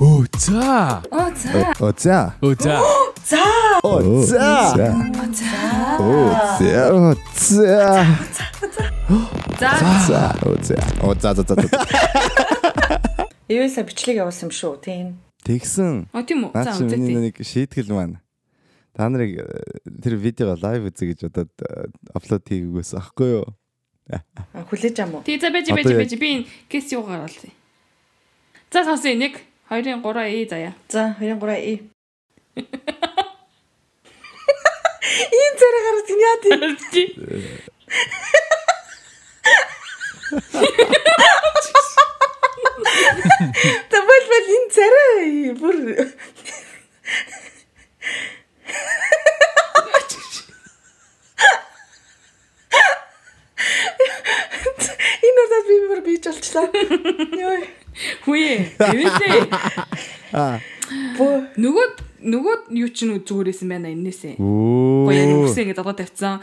Оо за. Оо за. Оо за. Оо за. За. Оо за. За. Оо за. Оо за. За. За. Оо за. Оо за за за. Ивэса бичлэг явуулсан юм шүү. Тийм. Тэгсэн. А тийм үү. За чи миний үзээ. нэг шийтгэл маань. Та нарыг э, тэр видеого лайв үзье гэж одоо аплод хийгээс ахгүй юу? Хүлээж ам уу? Тий за байж байж байж би энэ кэс юугаар олъё. За сонсъё 1 2 3 и заяа. За 2 3 и. Ийм зэрэг гараад яа тийм. Тэгвэл бол энэ царай бүр Энэ удаад би бүр бийж болчлаа. Йой. Хүйе. Эвэлээ. Аа. Бөө Нөгөө нөгөө юу ч нүг зүгээрсэн байна энэсээ. Оо. Гоё яг үгсэн ингээд одоо тавьсан.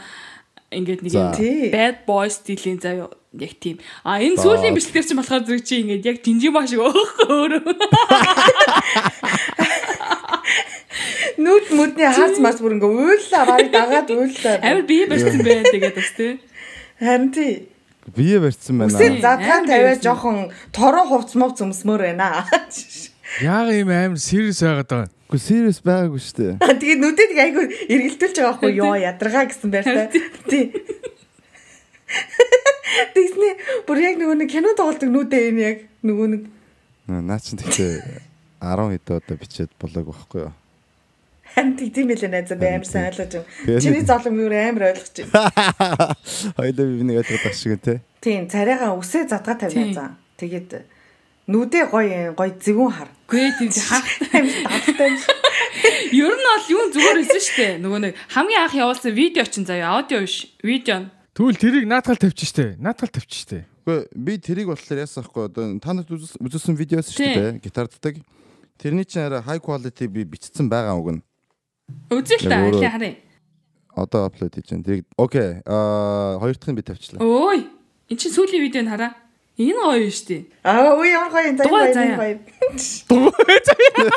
Ингээд нэг юм bad boy стилийн заяа яг тийм. А энэ сүүлийн бичлэгэр чинь болохоор зэрэг чи ингээд яг жинжима шиг өөх өөрөө. нүд мүдний хаац мас бүр ингээ уйллаа барыг дагаад уйллаа. Амар бие барьсан байна тэгээд бас тий. Харин тий. Бие барьсан байна. Үсээ задгаан байсан. жоохон тороо хувц мов зөмсмөр байна. Яг юм амар serious байгаад байгаа. Гэхдээ serious байгаагүй шүү дээ. Тэгээд нүдэд айгүй эргэлдүүлж байгаа хгүй ёо ядаргаа гэсэн байртай. Тий. Тэгснэ бүр яг нөгөө нэг кино тоглолдог нүдэ энэ яг нөгөө нэг Наа чин тэгтээ 10 хэд одоо бичээд болоог байхгүй юу? Хань тийм байлаа найзаа би амар сайн ойлгож байна. Чиний золом юу амар ойлгож байна. Хоёлаа би нэг ойлгоод байх шиг те. Тийм царайгаа үсээ задгаа тавьяа заа. Тэгээд нүдэ гоё гоё зэвүүн хар. Гүй тийм хах. Давтай юм. Ер нь бол юу зүгээр байсан шүү дээ. Нөгөө нэг хамгийн анх явуулсан видео чинь заяа аудио биш. Видео. Тэгвэл тэрийг наатгал тавьчих штэ. Наатгал тавьчих штэ. Үгүй би тэрийг болохоор яасан ахгүй одоо та нарт үзүүлсэн видеос шүү дээ. Гитарддаг. Тэрний чинь арай high quality би бичсэн байгаа үг нь. Үзэл та ахи харъя. Одоо аплод хийж байна. Тэрийг окей. Аа хоёр дахь нь би тавьчлаа. Ой. Энд чинь сүүлийн видеог хараа. Энэ гоё шүү дээ. Аа үе ямар гоё юм заяа Дугаар гоё заяа.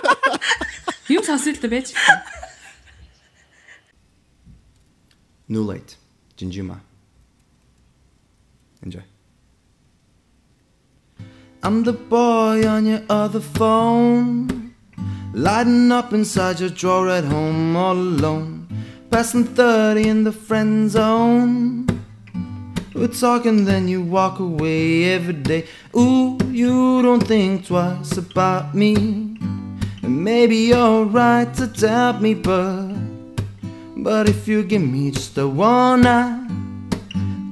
Юм сонсё л байж. New Light, Jinjima. Enjoy. I'm the boy on your other phone, lighting up inside your drawer at home all alone, passing 30 in the friend zone. We're talking, then you walk away every day. Ooh, you don't think twice about me. And maybe you're right to doubt me, but but if you give me just a one night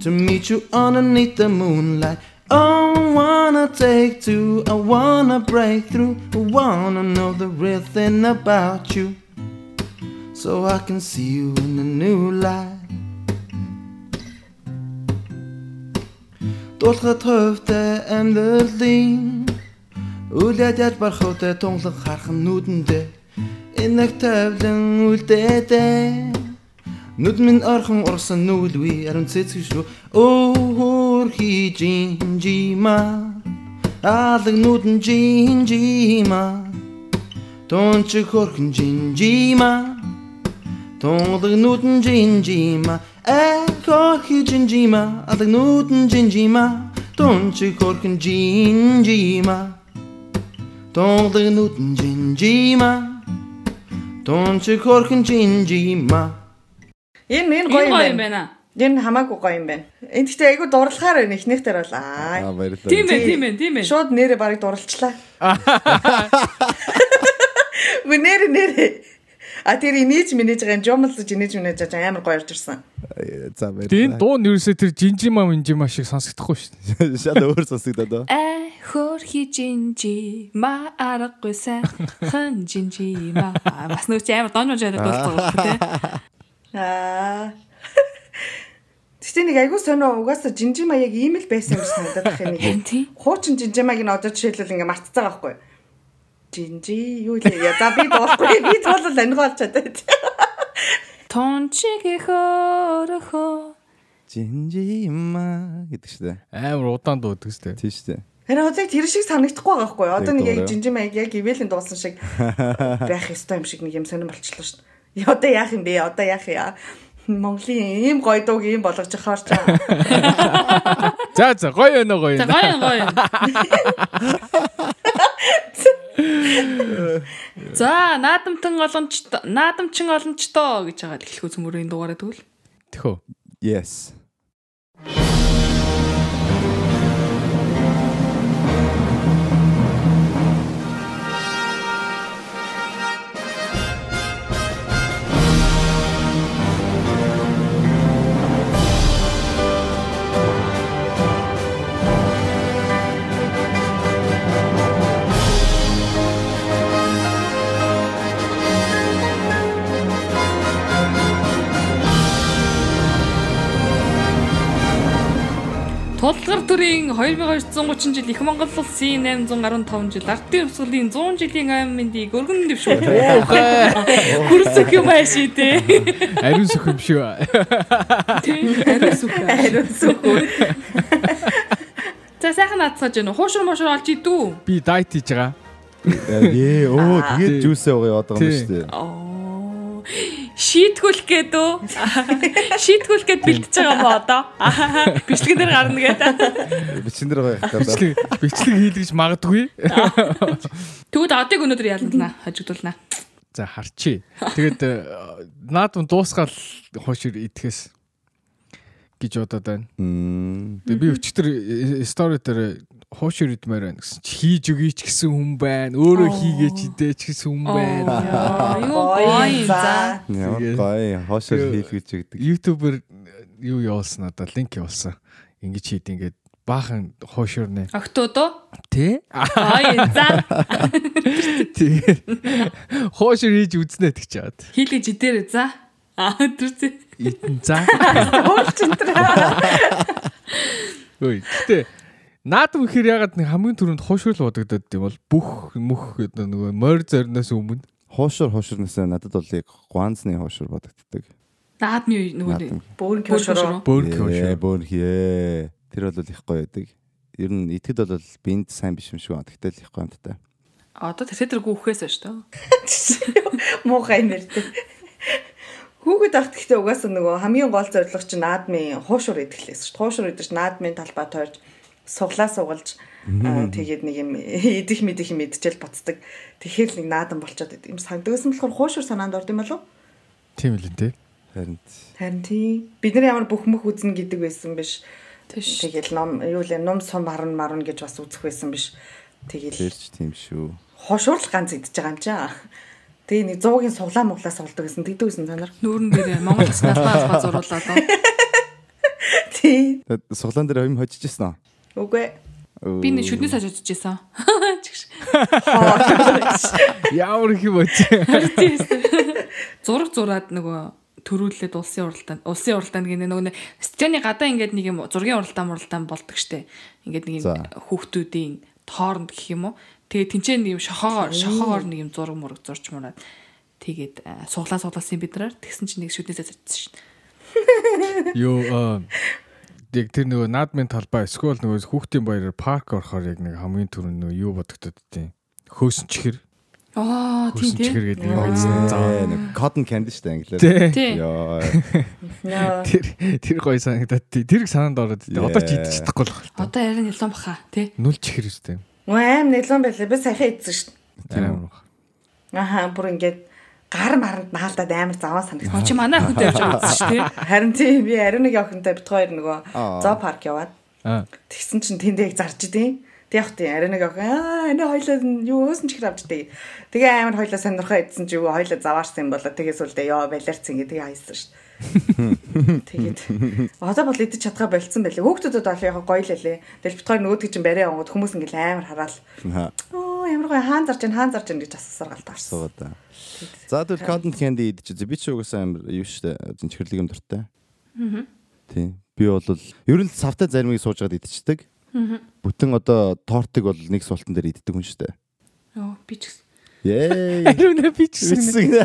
to meet you underneath the moonlight, I wanna take two, I wanna break through, I wanna know the real thing about you, so I can see you in a new light. Дуулахад хувьтай амьдралын Үйл ядаж барахтай тунглаг харах нь нүдэндээ. Энэ нэг тавлан үлдээдэ Нүд минь орхон урсан нүүлгүй ариун цэцэг шүү. Өөр хийж жима Алаг нүдэн жинжима. Тонч хөрхөн жинжима. Тонглог нүдэн жинжима. Эхо хижинжима Алаг нүдэн жинжима. Тонч хөрхөн жинжима. Тонглог нүдэн жинжима. Тонч хөрхөн жинжима. Энэ энэ гоё юм байна. Байна. Энэ хамаагүй гоё юм байна. Энд гэхдээ айгүй дурлахаар байна. Эхнийх дээр бол Аа. Тийм ээ, тийм ээ, тийм ээ. Шууд нэрээ барыг дурлцлаа. Үгүй нэр нэр. А тэр инээж минэж байгаа юм жомлж инээж минэж байгаа амар гоё орж ирсэн. За баярлалаа. дуу нь ерөөсөө тэр жинжима минжима шиг сонсогдохгүй штэ. Шал өөр сонсогдоод. Э хөр хижинжи ма аргагүй сайхан жинжи ма бас чи амар донж жаад дуулсан тий. Аа. Тэгтээ нэг айгүй сонио угаасаа жинжима яг ийм л байсан юм шиг санагдаад байна Харин нэг. Хуучин жинжимаг нь одоо жишээлбэл ингээ мартцсан байгаа байхгүй. Жинжи юу л яа. За би дуулахгүй. Би туулал анхиолч чадаад. Тончиг хөрөхөө Жинжима гэдэг шүү дээ. Амар удаан дуудаг штэ. Тийм шүү дээ. Харин одоо тэр шиг санагдахгүй байгаа хгүй. Одоо нэг яг дуурай. жинжим аяг яг ивэлийн дуусан шиг байх ёстой юм шиг нэг юм сонирн болчихлоо шүү дээ. Одоо яах юм бэ? Одоо яах яа? Монголын ийм гоё дууг ийм болгож явахаар ч. За за гоё өнө гоё. За гоё гоё. За наадамтан олонч наадамчин олончтоо гэж байгаа эхлэх үзмөрийн дугаараа тэгвэл. Тэхөө. Yes. Тулгар төрийн 2230 жил их Монгол улсын 815 жил ардын өвсгөлийн 100 жилийн аймаг мэндийг өргөн дэвшүүлдэг. Хүрсэх юм ааши те. Ариун сөх юм шүү. Ариун сүх. Ариун сүхүү. За сайхан наацсаж байна. Хуушур мошур олж идүү. Би дайт хийж байгаа. Ээ, оо Аа. тэгээд жүүсээ угаа яваад байгаа юм Тий. шүү дээ. Оо. Шийтгүүлэх гээд үү? Шийтгүүлэх гээд бэлтэж байгаа ба одоо? Бичлэгэн дээр гарна гээд. Бичин дээр байгаа юм. Бичлэг бичлэг хийлгэж магадгүй. Тэгвэл одыг өнөөдөр ялнаа, хажигдуулнаа. За харчи. Тэгээд э, наадам дуусгаал хошир идэхээс гэж бодоод байна. Мм. Тэгээд би өчтөр стори дээр хошир идмээр байна гэсэн. чи Хийж өгье ч гэсэн хүн байна. Өөрөө хийгээч идэ ч гэсэн хүн байна. Юу Гоё. гоё. За. Гоё хоошор Юу- хийх гэж өгдөг. Ютубер юу явуулсан надаа линк явуулсан. Ингэж хийд ингээд баахан хошир нэ. Октодо. Тэ? Ой, за. Тэгээд хошир хийж үзнэ гэж чаад. Хийлгэж идээр за. Аа, түрцээ. Итэн за. Энэ тэр. Ой, гэтээ наадам ихэр ягаад нэг хамгийн түрүүнд хошрол бодогдод юм бол бүх мөх гэдэг нөгөө морь зорноос өмнө Хоошор хоошорнаас надад бол яг гуанзны хоошор бодогддог. Наадмын нөгөө Наадам. Бөөрн Бөөрн хошроо. бөөрн Ээ, хошрол. Бөөрхие. Тэр бол их гоё байдаг. Ер нь итгэд бол бинд сайн биш юм шиг байна. Тэгтэл их гоё амттай. Одоо тэр гүөхээс шүү дээ. Муухай юм ярьдаг. Хүүхэд ахт гэхдээ угаасаа нөгөө хамгийн гол зорилго чинь наадмын хуушур идэхлээс шүү. Хуушур идэж наадмын талбай тойрж суглаа сугалж аа, тэгээд нэг юм идэх мэдэх юм идчихэл буцдаг. Тэгэхээр л нэг наадам болчиход идэв. Юм сагдагсан болохоор хуушур санаанд орд юм болов? Тийм л энэ. Харин Харин тий. Бид нар ямар бүх мөх үзнэ гэдэг байсан биш. Тэгэл ном юу л ном сум марн марн гэж бас үзэх байсан биш. Тэгэл тэрч тийм шүү. хошуур л ганц идчихэж байгаа юм чаа. Тэгээ нэг 100-гийн суглаа муглаа суулдаг гэсэн тэгдэг гэсэн санаар. Нүүрэн дээр Монгол улсаас бааз зуруулаад. Тий. Суглаан дээр юм хожиж ирсэн Үгүй. үү? Би нэг шүдний саж удаж байсан. Ямар их юм бач. Зураг зураад нөгөө төрүүлээд улсын уралдаанд улсын уралдаанд гинэ нөгөө стадионы гадаа ингээд нэг юм зургийн уралдаан уралдаан болдог штэ. Ингээд нэг юм хүүхдүүдийн тооронд гэх юм уу. Тэгээ тэнцээ нэг юм шохоогоор шохоогоор нэг юм зураг мураг зурч мураад тэгээд э, суглаа суглаасан бид нараар тэгсэн чинь нэг шүднээс зарцсан шин. Юу аа, яг тэр нөгөө наадмын талбай эсвэл нөгөө хүүхдийн баяраар парк орохоор яг нэг хамгийн түрүүнд нөгөө юу бодогдод тийм. Хөөсөн чихэр. Аа тийм тийм. чихэр гэдэг юм байсан. За. нэг cotton candy шүү дээ англиар. Яа. Тэр тэр гоё санагдаад тий. Тэрийг санаанд ороод тий. Одоо ч идэж чадахгүй л байна. Одоо ярин нэлон баха тий. Нүл чихэр үстэй. Аим нэлон байлаа. Би саяхан идсэн шүү Тийм. дээ. Аха бүр ингээд гар маранд наалдаад амар заваа санагдсан. Чи манай охинтой явж байгаа шүү тий. Харин тийм би ариун нэг охинтой бит хоёр нөгөө Аа. зоо парк яваад Аа. тэгсэн чинь тэндээ яг зарж идیں۔ Тэг яг тийм ариун нэг охин аа энэ хоёлоо юу өөсөн чихэр авч дээ. Тэгээ амар хоёлоо сонирхоо идсэн чи юу хоёлоо заваарсан юм болоо тэгээс үлдээ ёо балиарцсан гэдэг хайсан шүү. дээ. Тэгээд одоо бол идэж чадгаа болцсон байлээ. Хүүхдүүдэд бол яг гоё л лээ. Тэгэл бит хоёр нөгөөдгөө чинь барай онгод хүмүүс ингээл амар хараал. Ха. Оо ямар гоё хаан зарж байна хаан зарж байна гэж асуусаар галт авсан. Суугаад. та. За тэгвэл cotton candy идэж би ч угаасаа амар юу дээ. Зинчгэрлэг юм дуртай. Аа. Тийм. Би бол ер нь савтай заримыг сууж гад идчихдэг. Аа. Бүтэн одоо тортыг бол нэг суултан дээр иддэг хүн дээ. Йоо би ч гэсэн. Yay. Ариун би ч гэсэн.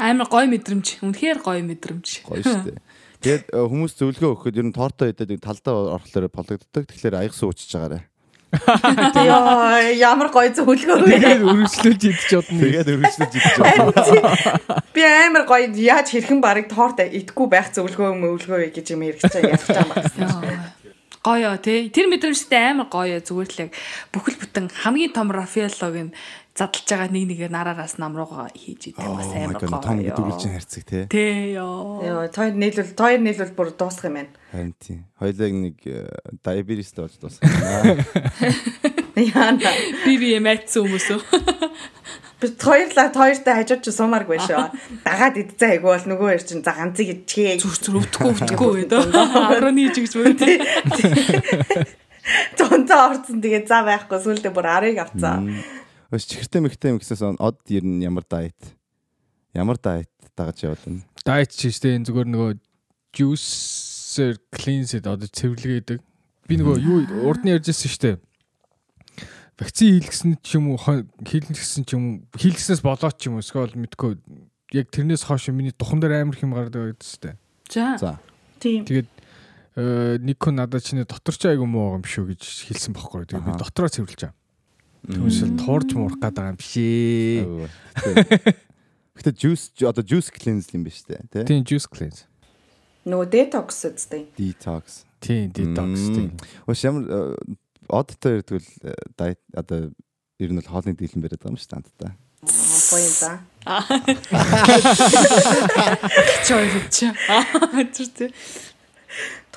Амар гоё мэдрэмж. Үнэхээр гоё мэдрэмж. Гоё дээ. Тэгээд э, хүмүүс зөвлөгөө өгөхөд ер нь торто идээд нэг талдаа орохлоор пологддог. Тэгэхээр аяг суучихж байгаарэ. Яа ямар гоё зөвлөгөө вэ? Тэгээд өргөжлүүлж идэж бодно. Тэгээд өргөжлөж идэж байгаа. Би амар гоё яаж хэрхэн барыг торт идэхгүй байх зөвлөгөө мөвлөгөө гэж юм хэрэгч чаа ялах юм байна. Гоё тий. Тэр мэдрэмжтэй амар гоё зүгээр л яг бүхэл бүтэн хамгийн том Рафаэллог нь задлж байгаа нэг нэгээр нараараас нам руугаа хийж идэв бас амар god, том дүүрэлжин харцаг тий. Тий ёо. Йоо, тоор нийлүүл, тоор нийлүүл бүр дуусах юм байна. Харин тий. Хоёлыг нэг диабетистэй болж дуусгана. Яана. Би би мэдсэн хүмүүс үү? Би хоёрлаа тоортой хажууд ч сумааргүй шүү. Дагаад идцээ айгу бол нөгөө хоёр чинь за ганцыг идчихээ. Зүр зүр өвдөхгүй өвдөхгүй гэдэг. Араа нийж гэж мөн тий. Зонцоо орцсон тэгээ за байхгүй сүулдэ бүр арыг авцаа. Өс чихэртэй мэгтэй мэгсээс од ер нь ямар дайет? Ямар дайет дагаж явуулна? Дайт ч штэ энэ зүгээр нөгөө juicer cleanse одоо цэвэрлэгээдэг. Би нөгөө юу урд нь ярьжсэн штэ. Вакцин хийлгсэн ч юм уу хийлгсэн ч юм уу хийлгснээс болоод ч юм уу эсвэл мэдгүй яг тэрнээс хойш миний духан дээр амар хэм гардаг байдаг штэ. За. За. Тийм. Тэгээд э, нэг хүн надад чиний дотор ч айгу муу юм шүү гэж хэлсэн бохгүй. Тэгээд би Аха. дотороо цэвэрлэж Түүнээс туурж муурах гээд байгаа юм бишээ. Гэтэ juice одоо juice cleanse юм биш үү те? Тийм juice cleanse. Нөгөө detox үстэй. Detox. Тийм detox тийм. Өс ямар одтой ирдгүүл дайет одоо ер нь бол хоолны дийлэн бариад байгаа юм шүү дээ. Юм за. Чойрч. Аа зүр тий.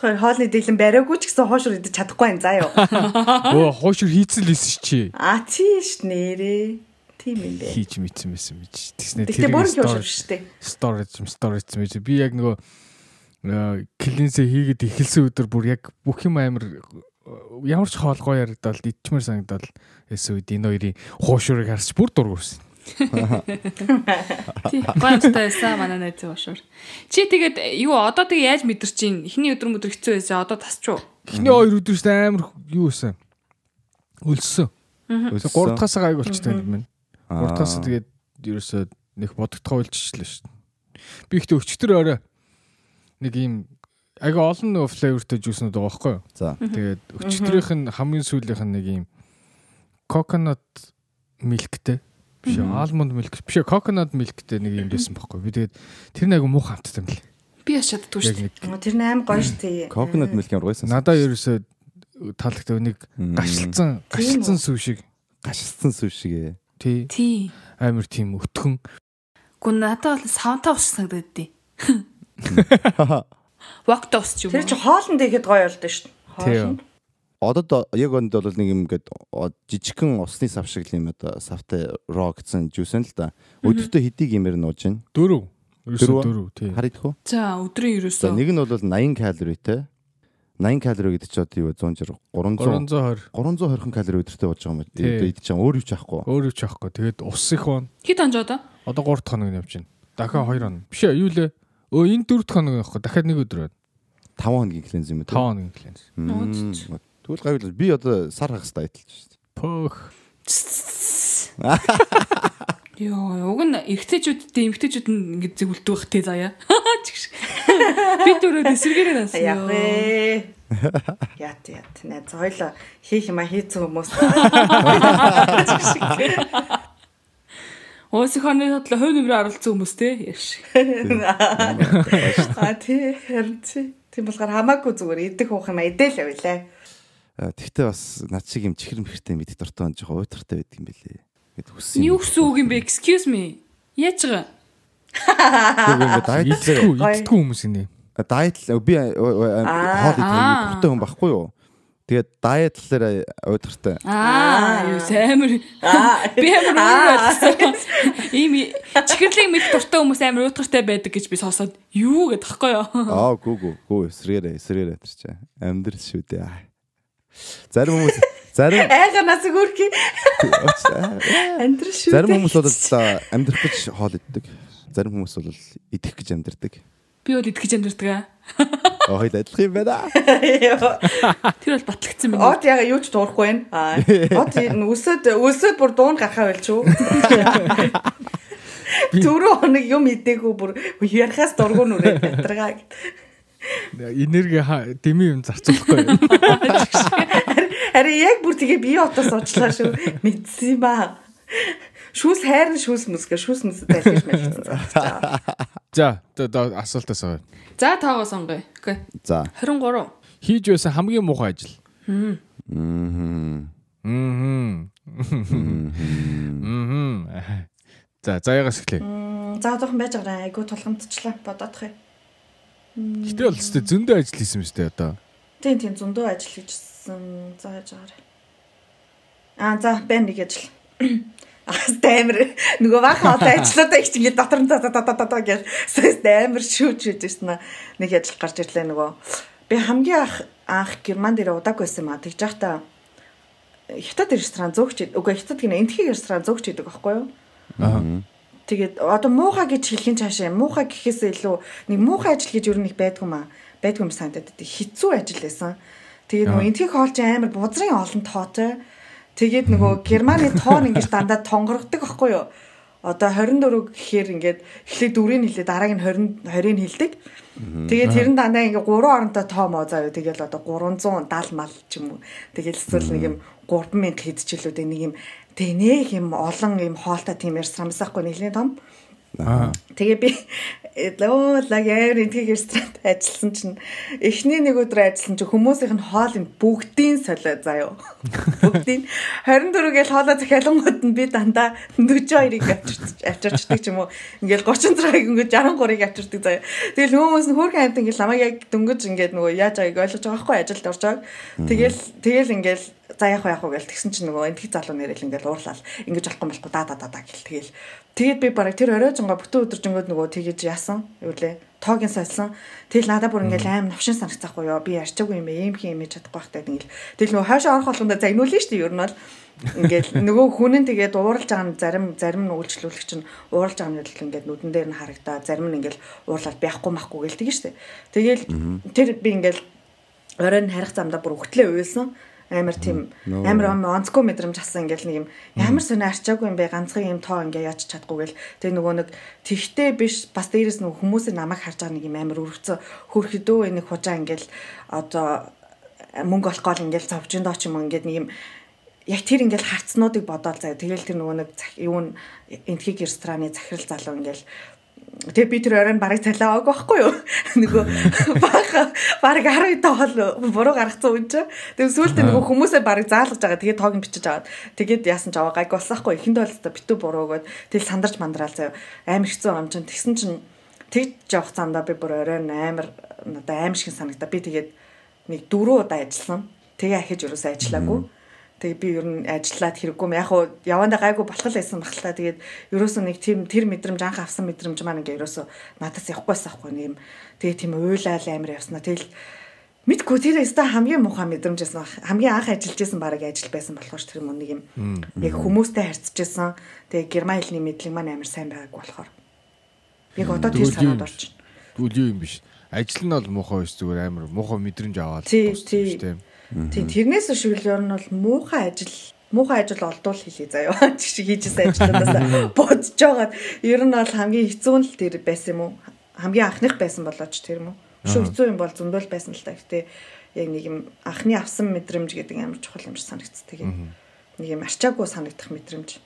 Тэгэхээр хоолны дийлэн бариагүй ч гэсэн хоошор идэж чадахгүй юм заа юу. Өө хоошор хийцэн лсэн чи. А тийш нэрээ. Тийм юм бэ. Хийж мэдсэн байсан мэж. Тэгснэ Гэтэ бүр хоошор шүү дээ. storage storage мэж. Би яг нөгөө клинсээ хийгээд эхэлсэн өдөр бүр яг бүх юм амар э, ямар ч хоол гоё ярагдал идчмэр санагдал үед энэ хоёрын хуушурыг харч бүр дургуурсан. Тий. Гонцтойсаа манай найз уушуур. Чи тэгээд юу одоо тэг яаж мэдэрч чинь эхний өдөр өдөр хэцүү байсан одоо тасчуу. Эхний хоёр өдрөөс амар юу байсан. Өлссөн. Гурав дахь хасаа гайг болчихсон юм байна. Гурав дахь хасаа тэгээд ерөөсөө нэг бодогдохоо үлччихлээ шүү дээ. Би ихтэй өчтөр орой нэг ийм ага олон нөө флейвертэй жууснууд байгаа байхгүй юу? За. Тэгээд өчтөрийнх нь хамгийн сүүлийнх нь нэг ийм coconut milkтэй биш almond milk биш coconut milkтэй нэг юм байсан байхгүй? Би тэгээд тэр нэг муухай хамттай юм лээ. Би яш чаддгүй шүү дээ. Тэр нь аим гоё шүү дээ. Coconut milk ямар гойсон. надаа ерөөсөө таалагдав нэг Мм. гашилцсан гашилцсан сүв шиг гашилсан сүв шиг ээ. тий Тий. амар тийм өтгөн Гүн надад бол савнтаа ус санагдаад дээ. Вокта ус ч юм Тэр чи уу. хоолнд ихэд гоё болдоо шүү дээ. Хоолнд. Одоо яг онд бол нэг юм ингээд жижигхэн усны сав шиг л юм одоо савтай raw гэсэн нь л да. Өдөртөө хэдийг имээр нууж байна. дөрөв ерөөсөө Дөрөв? тий Харагдах уу? За өдрийн ерөөсөө. нэг нь бол 80 калоритэй. 80 калори гэдэг чи одоо юу вэ? 160 300 320 320 калори өдөртөө болж байгаа юм. Одоо идэж байгаа өөр юу ч ахгүй. өөр юу ч авахгүй тэгээд ус их бон Хит онж одоо? одоо 3 дахь хоног нь явж байна дахиад 2 хоног биш ээ юу лээ өө энэ 4 дахь хоног явахгүй дахиад нэг өдөр байна 5 хоногийн клинз юм уу? 5 хоногийн клиенс Тэгвэл гайвал би одоо сар хагас дайтлж шүү дээ. пөх Йоо, уг нь эргэжтэйчүүдтэй эмгтэйчүүд нь ингэ зөвлөдөг бах те заяа. Би дөрөв эсэргээрээ нас. Яг вэ. Яат яат. Найз хоёлоо хийх юм а хийцэн хүмүүс. Уус их оны тодлоо хувь нэмрээ оролцсон хүмүүс те. Яш. А тий харин тий. Тийм болохоор хамаагүй зүгээр идэх уух юм а идэл явлаа. А, Тэгтээ бас над шиг юм чихэр мэрхтэй мэдих дуртай он жоохон уйтартай байдаг юм бэлээ. Гэт хүссэн. Юу гэсэн үг юм бэ? Excuse me. Яаж байгаа? Гоё. идтгүү хүмүүс инээ дайт би э, хоол идэх Аа. дуртай хүн байхгүй юу? Тэгээд дайтлаар уйтартай. Аа, юу амар. Би амар ойлгосон. Ийм чихэрлэг мэд дуртай хүмүүс амар уутгартай байдаг гэж би сонсоод юу гэдэг тахгүй юу? Аа гүү гүү гүү эсрэгээрээ эсрэгээрээ тэр чи. Амьдрал шүү дээ. Зарим хүмүүс зарим Айга нас гүрхи. Андрэ шүү. зарим хүмүүс бол амьдрах гэж хоол иддэг. Зарим хүмүүс бол идэх гэж амьдрдаг. Би бол идэх гэж амьдэрдэг аа. Аа хоёул адилхан юм байна. Тэр бол батлагдсан байна. Од яга юу ч дуурахгүй байна. Од өсөд өсөд бүр дуун гарахаа байлч юу? Түрүү хоног юм идээгүй бүр ярахаас дургуун нүрээ ятргаа. Энерги дэмий юм зарцуулахгүй Харин яг бүр тэгээ бие отоо суучлаа шүү. Мэдсэн юм ба. Шүүс хайрн шүүс мүсгээ шүүс мүс байлгаж мэлсэн. За асуултаас аваа. За таага сонгоё. Окей. За. 23. Хийж байсан хамгийн муухай ажил. Мм. Мм. Мм. За заяагаас эхлэе. За одоохон байж байгаа айгу тулгамдчлаа бодоодох юм. Гэтэ бол өстэй зөндөө ажил хийсэн юм шүү дээ одоо. Тийм тийм зөндөө ажил хийжсэн. За яаж байгаарай. Аа за бэн нэг ажил. Аас таймер нөгөө баха одоо ажлуудаа их чинь дотор нь та та та та гэж таймер шүүж хийж ирсэн нэг ажил гарч ирлээ нөгөө би хамгийн анх анх герман дээр удаагүй байсан маа тэгж яхта хятад ресторан зөөгч үгүй хятад гинэ энтхий ресторан зөөгч идэг байхгүй юу Аа. Тэгээд одоо муухай гэж хэлхийн цаашаа муухай гэхээсээ илүү нэг муухай ажил гэж юу нэг байдгүй маа. Байдгүй юм санагдаад. Хитцүү ажил байсан. Тэгээд нөгөө энтхийг хоолч амар бузрын олон тоотой. Тэгээд нөгөө Германы тоон ингэж дандаа тонгордог байхгүй юу? Одоо 24 гэхээр ингээд эхлээд дөрвийг хэлээ дарааг нь 20 20-ыг хэлдэг. Тэгээд тэр нь дандаа ингээ 3 оронтой тоо моо заяа. Тэгэл одоо 370 мал ч юм уу. Тэгэл эсвэл нэг юм 3000 хэд ч илүүдээ нэг юм Тэгээ нэг юм олон юм хоолтой тийм ресторан байсаахгүй нэлийн том. Тэгээ би лоо лагер энтгийг ресторанд ажилласан чинь эхний нэг өдөр ажилласан чинь хүмүүсийнх нь хоол юм бүгдийн солио заяо. Бүгдийн 24 гээл хоолоо захиалангууд нь би дандаа 42-ыг авчирч авчирчдаг ч юм уу. Ингээл 36-ыг ингээд 63-ыг авчирдаг заяо. Тэгэл хүмүүс нь хөөрхөн амт ингээл намайг яг дөнгөж ингээд нөгөө яаж байгааг ойлгож байгаа байхгүй ажилд орж байгааг. Тэгэл тэгэл ингээл за яах вэ яах вэ гэл тэгсэн чинь нөгөө энтхий залуу нэрэл ингээл уурлал. Ингэж болохгүй болохгүй да да да да гэл тэгэл. Тэгээд би бараг тэр орой жонго бүтэн өдөржингөд нөгөө тэгэж яасан? Юу лээ? Тоогийн сольсон тэгэл надад бүр ингээл аим новшин санагцахгүй ёо. Би арчаагүй юм ийм хин имиж чадахгүй байхтай тэгэл тэгэл нөгөө хойшоо орох болгондоо за инүүлэн штий ер нь бол. Ингээл нөгөө хүнэн тэгээд ууралж байгаа нь зарим зарим нь үйлчлүүлэгч нь ууралж байгаа нь л ингээд нүдэн дээр нь харагдаа. Зарим нь ингээл уурлаад байхгүй махгүй гэл тэгэн штэ. Тэгэл тэр би ингээл оройн харих замдаа бүр өгтлээ уйлсан амар тийм амар онцгой мэдрэмж авсан ингээл нэг юм. Ямар сони арчаагүй юм бэ? Ганцхан юм тоо ингээ яаж чадахгүй гэл. Тэг нөгөө нэг тэгтээ биш бас дээрэс нөгөө хүмүүсийн намайг харж байгаа нэг юм амар өргөцсөн хөрхөдөө нэг хужаа ингээл одоо мөнгө олох гол ингээл зовжиндоо ч юм ингээд нэг юм яг тэр ингээл харцнуудыг бодоол заяа. Тэгэл тэр нөгөө нэг юу энтхийг рестораны захирал залуу ингээл Тэгээ би тэр оройн барыг цалиа аваагүй байхгүй юу? Нөгөө бага барыг 12 тоо хол буруу гаргацсан үн чи. Тэгээ сүүлдээ нөгөө хүмүүсээ барыг заалгаж байгаа. Тэгээ тоог нь бичиж аваад тэгээд яасан ч аваа гайг болсаахгүй. Эхэнд бол та битүү буруу өгөөд тэгэл сандарч мандраал заяа. Амар хэцүү юм чинь. Тэгсэн чинь тэгж явах замдаа би бүр оройн амар надаа аим шиг санагдаа. Би тэгээд нэг дөрөв удаа ажилласан. Тэгээ ахиж юусаа ажиллаагүй. Тэгээ би ер нь ажиллаад хэрэггүй юм. Яг хуу явандаа гайгүй болох л байсан багтаа. Тэгээд ерөөсөө нэг тийм тэр мэдрэмж анх авсан мэдрэмж маань ингээ ерөөсөө надаас явахгүйс ахгүй юм. Тэгээ тийм уйлал амир явснаа. Тэгэл мэдгүй тэр өстой хамгийн муухай мэдрэмж байсан. Хамгийн анх ажиллаж байсан баг ажил байсан болохоор тэр юм нэг юм яг хүмүүстэй харьцажсэн. Тэгээ герман хэлний мэдлэг маань амар сайн байгааг болохоор. Яг одоо тэр санаад орж байна. Юу юм биш. Ажил нь бол муухай биш зүгээр амар муухай мэдрэмж аваад тийм тийм Тийм тэрнээс шүүл ер нь бол муухай ажил муухай ажил олдвол хэлээ заяа. Чи шиг хийжсэн ажлуудаас бодож байгаад ер нь бол хамгийн хэцүү нь л тэр байсан юм уу? Хамгийн анхных байсан болооч тэр юм уу? Шүү хэцүү юм бол зөндөл байсан л та. Гэтэ яг нэг юм анхны авсан мэдрэмж гэдэг амар чухал юм шиг санагддаг юм. Нэг юм арчаагүй санагдах мэдрэмж.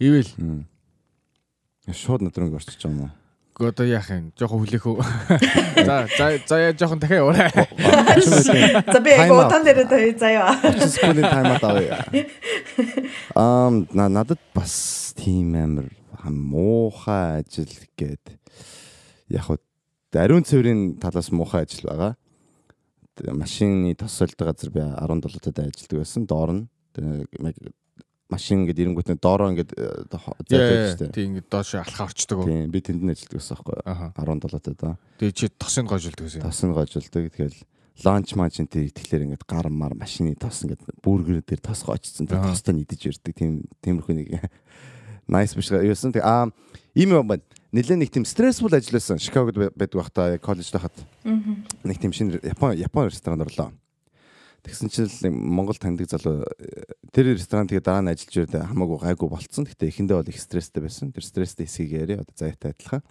Ивэл шууд надрыг орчиж байгаа юм уу? Одоо яах юм? Жохон хүлээх үү? За за за яа жохон дахиад ураа. За би яг утан дээр тавь заяа. Скулийн таймад авъя. Ам надад бас тийм амир муухай ажил гээд яг хөө ариун цэврийн талаас муухай ажил байгаа. Машины тосолдог газар би 17 тад ажилладаг байсан. Доор нь машин ингээд ирэнгүүт нь доороо ингээд зайлж штэ. Тийм ингээд доош алхаа орчдөг. Тийм би тэнд нь ажилладаг байсан байхгүй 17 таа да. Тэгээ чи тосыг гойжулдаг гэсэн. Тосыг гойжулдаг. Тэгэхээр ланч мачин тэр тэгэхээр ингээд гар мар машины тос ингээд бүргэр дээр тос гоочсон. Тэр тостой идэж ирдэг. Тийм тиймэрхүү нэг nice биш юусан. Тэг аа ийм юм байна. Нилээ нэг тийм стрессфул ажил байсан. Шикагод байдаг байхдаа коллежд байхад. Нэг тийм шинэ Япон Япон ресторанд орлоо. Тэгсэн чинь Монгол таньдаг залуу тэр ресторан тэгээ дараа нь ажиллаж ирээд хамаагүй гайгүй болцсон. Гэтэ эхэндээ бол их стресстэй байсан. Тэр стресстэй хэсгийг яриа одоо заяатай адилхан.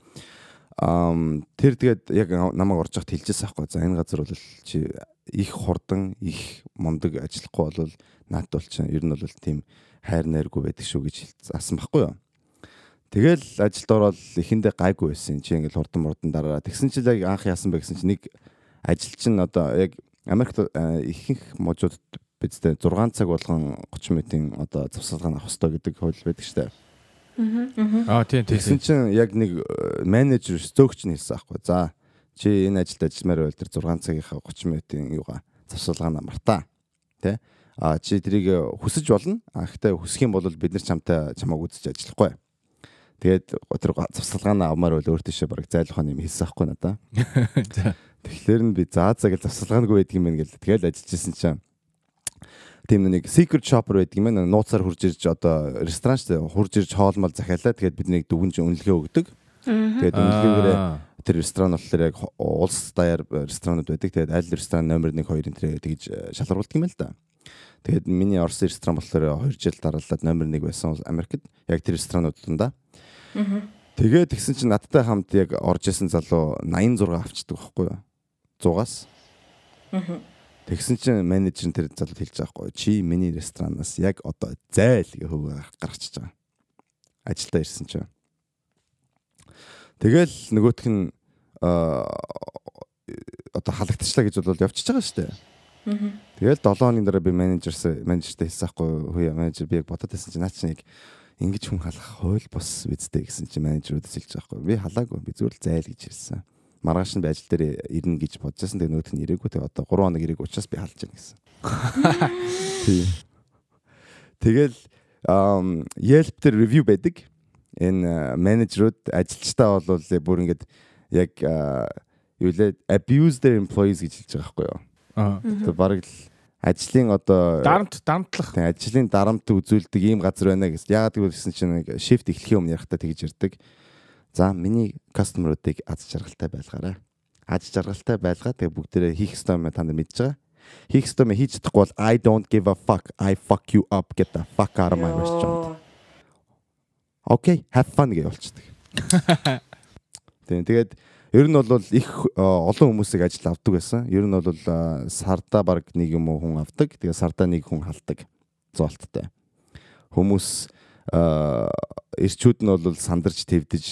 ам тэр тэгээд яг намайг орж явахд хэлжээс аахгүй. За энэ газар бол чи их хурдан их мундаг ажиллахгүй бол наат бол чинь ер нь бол тийм хайр найргүй байдаг шүү гэж заасан байхгүй юу. Тэгэл ажилд ороод эхэндээ гайгүй байсан. Чи ингээл хурдан мурдан дараа. Тэгсэн чинь яг анх яасан бэ гэсэн чинь нэг ажил чинь одоо яг Америкт ихэнх можууд бидтэй 6 цаг болгон 30 минутын одоо завсалгаан авах хэрэгтэй гэдэг хууль байдаг штэ. Аа тийм тийм. Тэгсэн чинь яг нэг э, менежер зөөгч нь хэлсэн аахгүй. За чи энэ ажилд ажилламаар байл тэр 6 цагийнхаа 30 минутын юугаа завсалгаанаа мартаа. Тэ? А чи тэрийг хүсэж болно. А гэхдээ хүсэх юм бол бид нар чамтай чамааг үзэж ажиллахгүй. Тэгээд тэр завсалгаанаа авмаар бол өөр тийшээ бараг зайлах юм хэлсэн аахгүй надаа. За. Тэгэхээр нь би заа заа гэж завсалгаангүй байдаг юм байна гэл. Тэгэл ажиллаж исэн чинь тийм нэг secret shopper байдаг юм байна. Нууцаар хурж ирж одоо ресторан шүү дээ. Хурж ирж хоолмол захиалаа. Тэгээд биднийг дүгнж үнэлгээ өгдөг. Тэгээд үнэлгээгээрээ тэр ресторан болохоор яг улс даяар ресторанууд байдаг. Тэгээд аль ресторан номер 1 2 энэ тэгж шалгаруулдаг юм л да. Тэгээд миний Орос ресторан болохоор 2 жил дараалаад номер 1 байсан Америкт. Яг тэр ресторанууданда. Тэгээд тэгсэн чинь надтай хамт яг орж исэн залуу 86 авчдаг байхгүй юу? 100-аас. Тэгсэн чинь менежер нь тэр залууд хэлж байгаа байхгүй чи миний ресторанаас яг одоо зайл гэх хөв гаргачихж байгаа. Ажилдаа ирсэн чинь. Тэгэл нөгөөх нь одоо халагдчихлаа гэж бол явчихж байгаа шүү дээ. Тэгэл 7 хоногийн дараа би менежерс менежертэй хэлсэн байхгүй хөөе менежер би яг бодоод байсан чинь наа чи нэг ингэж хүн халах хууль бос үсттэй гэсэн чинь менежерүүдээс хэлж байгаа байхгүй би халаагүй би зүгээр л зайл гэж хэлсэн маргааш нь ажил дээр ирнэ гэж бодож байсан. Тэгээ нөт нь ирээгүй. Тэгээ одоо 3 хоног ирээгүй учраас би халж байна гэсэн. Тийм. Тэгэл Yelp дээр review байдаг. Энэ менежерүүд ажилчдаа бол бүр ингээд яг юу лээ abuse their employees гэж хэлж байгаа байхгүй юу? Аа. Тэгээ бараг л ажлын одоо Дарамт дарамтлах. тийм ажлын дарамт үзүүлдэг ийм газар байна гэсэн. Яагаад гэвэл чинь нэг shift эхлэхийн өмнө ярахтаа тэгж ирдэг. За миний кастомеруудыг аз жаргалтай байлгаарай. Аз жаргалтай байлгаа тэгээ бүгдээрээ хийх ёстой юм та нар мэдж байгаа. Хийх ёстой юм хийж чадахгүй бол I don't give a fuck. I fuck you up get the fuck out of my restaurant. Окей, have fun гэж. Тийм тэгээд ер нь бол их олон хүмүүсийг ажил авдаг байсан. Ер нь бол сарда баг нэг юм уу хүн авдаг. Тэгээ сарда нэг хүн халдаг. Зоолттой. Хүмүүс эрчүүд нь бол сандарч твдэж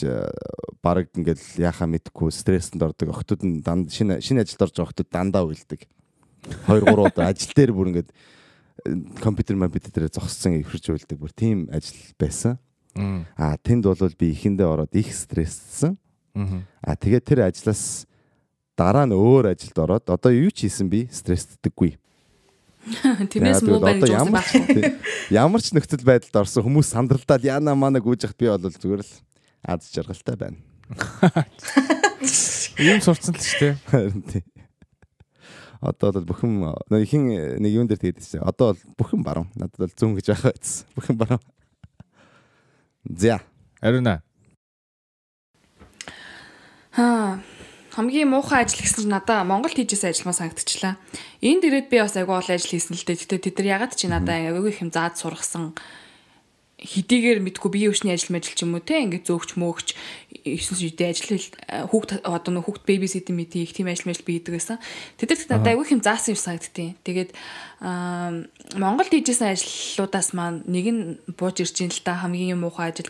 бараг ингээд яхаа мэдхгүй стресстэн ордог. Охтууд нь данд шинэ шинэ ажилд орж байгаа охтууд дандаа уйлдаг. 2 3 удаа ажил дээр бүр ингээд компьютер компьютер дээр зогссон ихэрж уйлдаг. Бүр тийм ажил байсан. Аа тэнд бол би ихэндээ ороод их стресссэн. Аа тэгээд тэр ажлаас дараа нь өөр ажилд ороод одоо юу ч хийсэн би стресстдэггүй. Тиймээс муу байна гэж ямар ямар ч нөхцөл байдалд орсон хүмүүс сандралдаад яана мана гүйж хат би бол зүгээр л аз жаргалтай байна. Ийм сурцсан л шүү дээ. Харин тий. Одоо бол бүхэн хин нэг юм дээр тэгээд чинь одоо бол бүхэн баруун. Надад бол зүүн гэж байхаа байсан. Бүхэн баруун. За. Ариуна. Аа хамгийн муухай ажил гэсэн чинь надаа Монголд хийжсэн ажилмаа санагдчихлаа. Энд ирээд би бас айгүй ол ажил хийсэн л дээ. Гэтэ тэд нар ягаад чи надаа айгүй их юм заад сургасан хэдийгээр мэдгүй бие өвчний ажил мэл ч юм уу те ингээд зөөгч мөөгч 9 шидэ ажил хүүхд одоо нөх хүүхд бэби ситэн мэт их тийм ажил мэл би хийдэг байсан. Тэдэрт надад айгүй их юм заасан юм санагдтiin. Тэгээд Монголд хийжсэн ажлуудаас маань нэг нь бууж ирж ин л та хамгийн муухай ажил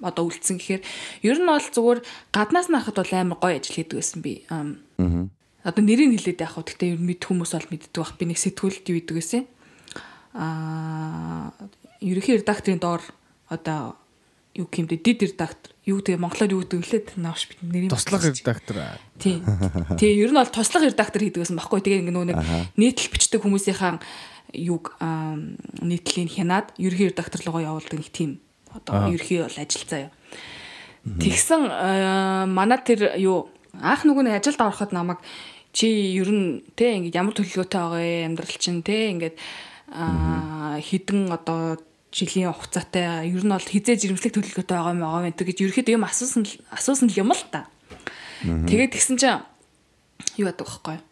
одоо үлдсэн гэхээр ер нь бол зүгээр гаднаас нь харахад бол амар гоё ажил хийдэг байсан би. Аа. Одоо нэрийг хэлээд яах вэ? Гэхдээ ер нь мэд хүмүүс бол мэддэг бах. Би нэг сэтгүүлд юу идэг байсан. Аа, ерөнхий редакторын доор одоо юу гэмдэ дид редактор юу тэгээ монголоор юу гэдэг лээ нааш бид нэрийг Туслах редактор. тий. Тий, ер нь бол туслах редактор хийдэг байсан баггүй. Тэгээ нөгөө нэг нийтлэл бичдэг хүмүүсийнхаа юг нийтлийн хянаад ерөнхий редактор руугаа явуулдаг нэг тим одоо ерхий бол ажилцаа юу. Тэгсэн манай тэр юу анх нөгөө нэг ажилд ороход намайг чи ер нь те ингээд ямар төлөвлөгөөтэй байгаа вэ амьдрал чинь те ингээд хідэн одоо жилийн хугацаатай ер нь бол хизээ жирэмслэх төлөвлөгөөтэй байгаа юм байгаа вэ гэж ерөөхдөө юм асуусан асуусан юм л та. Тэгээд тэгсэн чинь юу яадаг вэ?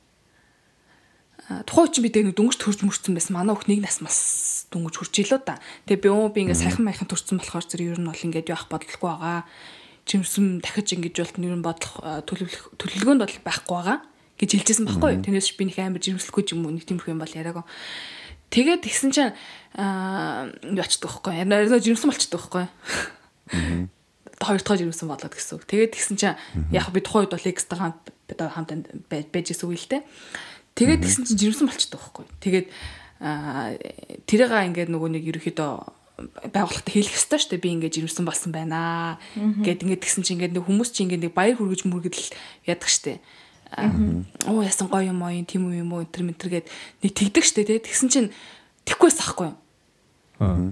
Тухайн үчин би дээр дөнгөж төрж мөрцсөн байсан. Манай өх нэг нас мас дөнгөж хурж илүү та. Тэгээ би өө би ингээ сайхан майхан төрсэн болохоор зэрэг ер нь бол ингээд явах бодлого байгаа. жирэмсэн дахиж ингэж болт нь ер нь бодлох төлөвлөх төлөвлөгөөнд бол байхгүй байгаа гэж хэлжсэн байхгүй юу. Тэрнээс би нэг амар жирэмслэхгүй юм уу нэг тиймэрхүү юм бол яриагаа. Тэгээд тэгсэн чинь аа юу очдөг байхгүй юу. Ярина жирэмсэн болчдөг байхгүй юу. Хоёр дахь жирэмсэн болоод гэсэн үг. Тэгээд тэгсэн чинь яг би тухайн үед бол экстра хамт бид хамт байж исэн үг л дээ. Тэгээд тэгсэн чинь жирэмсэн болчдөг байхгүй. Тэгээд тэрээга ингээд нөгөө нэг ерөөхдөө байгууллагата хэлэх ёстой шүү дээ. Би ингээд жирэмсэн болсон байна. Гэт ингээд тэгсэн чинь ингээд нэг хүмүүс чинь ингээд нэг баяр хүргэж мөргөдөл яадаг шүү дээ. Оо ясан гоё юм уу тийм үү юм уу энэ мэтэр гээд нэг тэгдэг штэ тий тэгсэн чинь тэгхгүйс ахгүй аа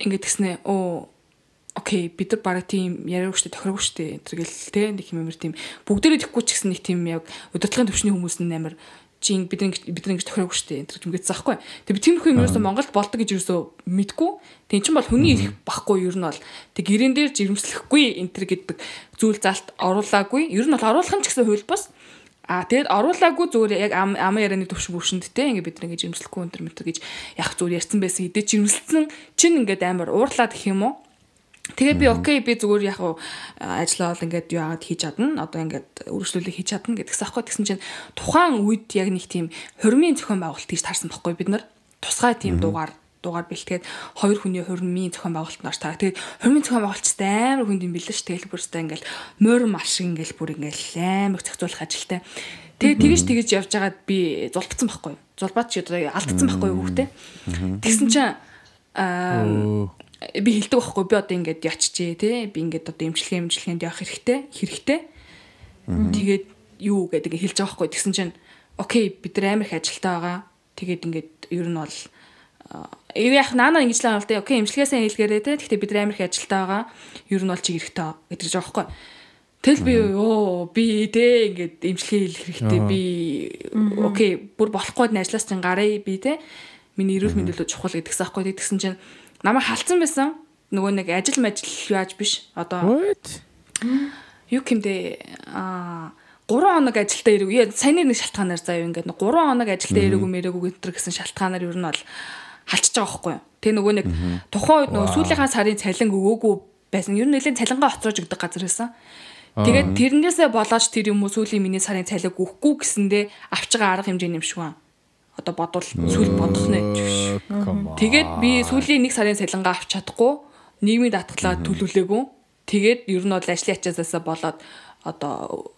ингээд тэгснэ оо окей бид нар бараг тийм яриаг штэ тохироогүй штэ энэ гэл те нэг хэмээр тийм. Бүгдээрээ тэгхгүй ч гэсэн нэг тийм яг удирдлагын төвшний хүмүүс нь амар чи бид нар бид ингэж тохироогүй штэ энэ гэж үгээдсэн аахгүй. Тэг би тиймэрхүү юм ерөөсөө Монголд болдог гэж ерөөсөө мэдгүй. Тэг чин бол хүний ирэх бахгүй ер нь бол. Тэг гэрэн дээр жирэмслэхгүй энэ гэдэг зүйл заалт оруулаагүй. Ер нь бол оруулах нь ч гэсэн хууль бос А тэгэд оруулаагүй зүгээр яг ам ярианы төвш бүшөнд те ингээ бид нэг жимслэхгүй өнтер мэтэр гэж яг зүгээр ярьсан байсан. Хэдий жимслсэн чин ингээд амар уурлаад гэх юм уу Тэгээ би окей би зүгээр яг ажиллаа бол ингээд юу агаад хийж чадна. Одоо ингээд үргэлжлүүлэг хийж чадна гэдгээс аахгүй тэгсэн чинь тухайн үед яг нэг тийм хормын зохион байгуулалт гэж таарсан байхгүй бид нар. Тусгай тийм дугаар дугаар бэлтгээд хоёр хүний хормын зохион байгуулалт нууш таа. Тэгээд хормын зохион байгуулалттай амар хүнд юм билээ ш. Тэгэл бүрстэй ингээл морь мал шиг ингээл бүр ингээл амар зохицуулах ажилтай. Тэгээд тэгэж тэгэж явж байгаад би зулбцсан байхгүй? Зулбаад чи одоо алдсан байхгүй хүүхдээ? Тэгсэн чинь аа би хэлдэг байхгүй би одоо ингээд ячжээ тий би ингээд одоо имчилгээ имчилгээнд явах хэрэгтэй хэрэгтэй тэгээд юу гэдэг хэлж байгаа байхгүй тэгсэн чинь окей бид нар амар их ажилтаа байгаа тэгээд ингээд ер нь бол Эв яг наана ингэж л байна л да. Окей, имчилгээсээ хэлгээрээ те. Гэхдээ бид амар их ажилтаа байгаа. Ер нь бол чи хэрэгтэй гэдэг ч аахгүй. Тэл би оо би те ингээд имчилгээ хэлэх хэрэгтэй. Би окей, бүр болохгүй ажлаас чинь гараа би те. Миний эрүүл мэндэлөө чухал гэдгээс аахгүй тэгсэн чинь намайг халдсан байсан. Нөгөө нэг ажил мажил яаж биш. Одоо юу гэмдэ аа 3 хоног ажилдаа ирээгүй. Саяны нэг шалтгаанаар заяа ингээд 3 хоног ажилдаа ирээгүй мэрээгүй гэтэр гэсэн шалтгаанаар ер нь бол халчиж байгаа байхгүй юу. Тэгээ нөгөө нэг тухайн үед нөгөө сүүлийнхаа сарын цалин өгөөгүй байсан. Ер нь нэлээд цалингаа хоцроож өгдөг газар байсан. Тэгээд тэрнээсээ болооч тэр юм уу сүүлийн миний сарын цалиг өгөхгүй гэсэндээ авч байгаа арга хэмжээ юм шиг байна. Одоо бодвол сүүл бодох нэ. Тэгээд би сүүлийн нэг сарын цалингаа авч чадахгүй нийгмийн даатгалаа төлөвлөөгүй. Тэгээд ер нь бол ажлын ачаасаа болоод одоо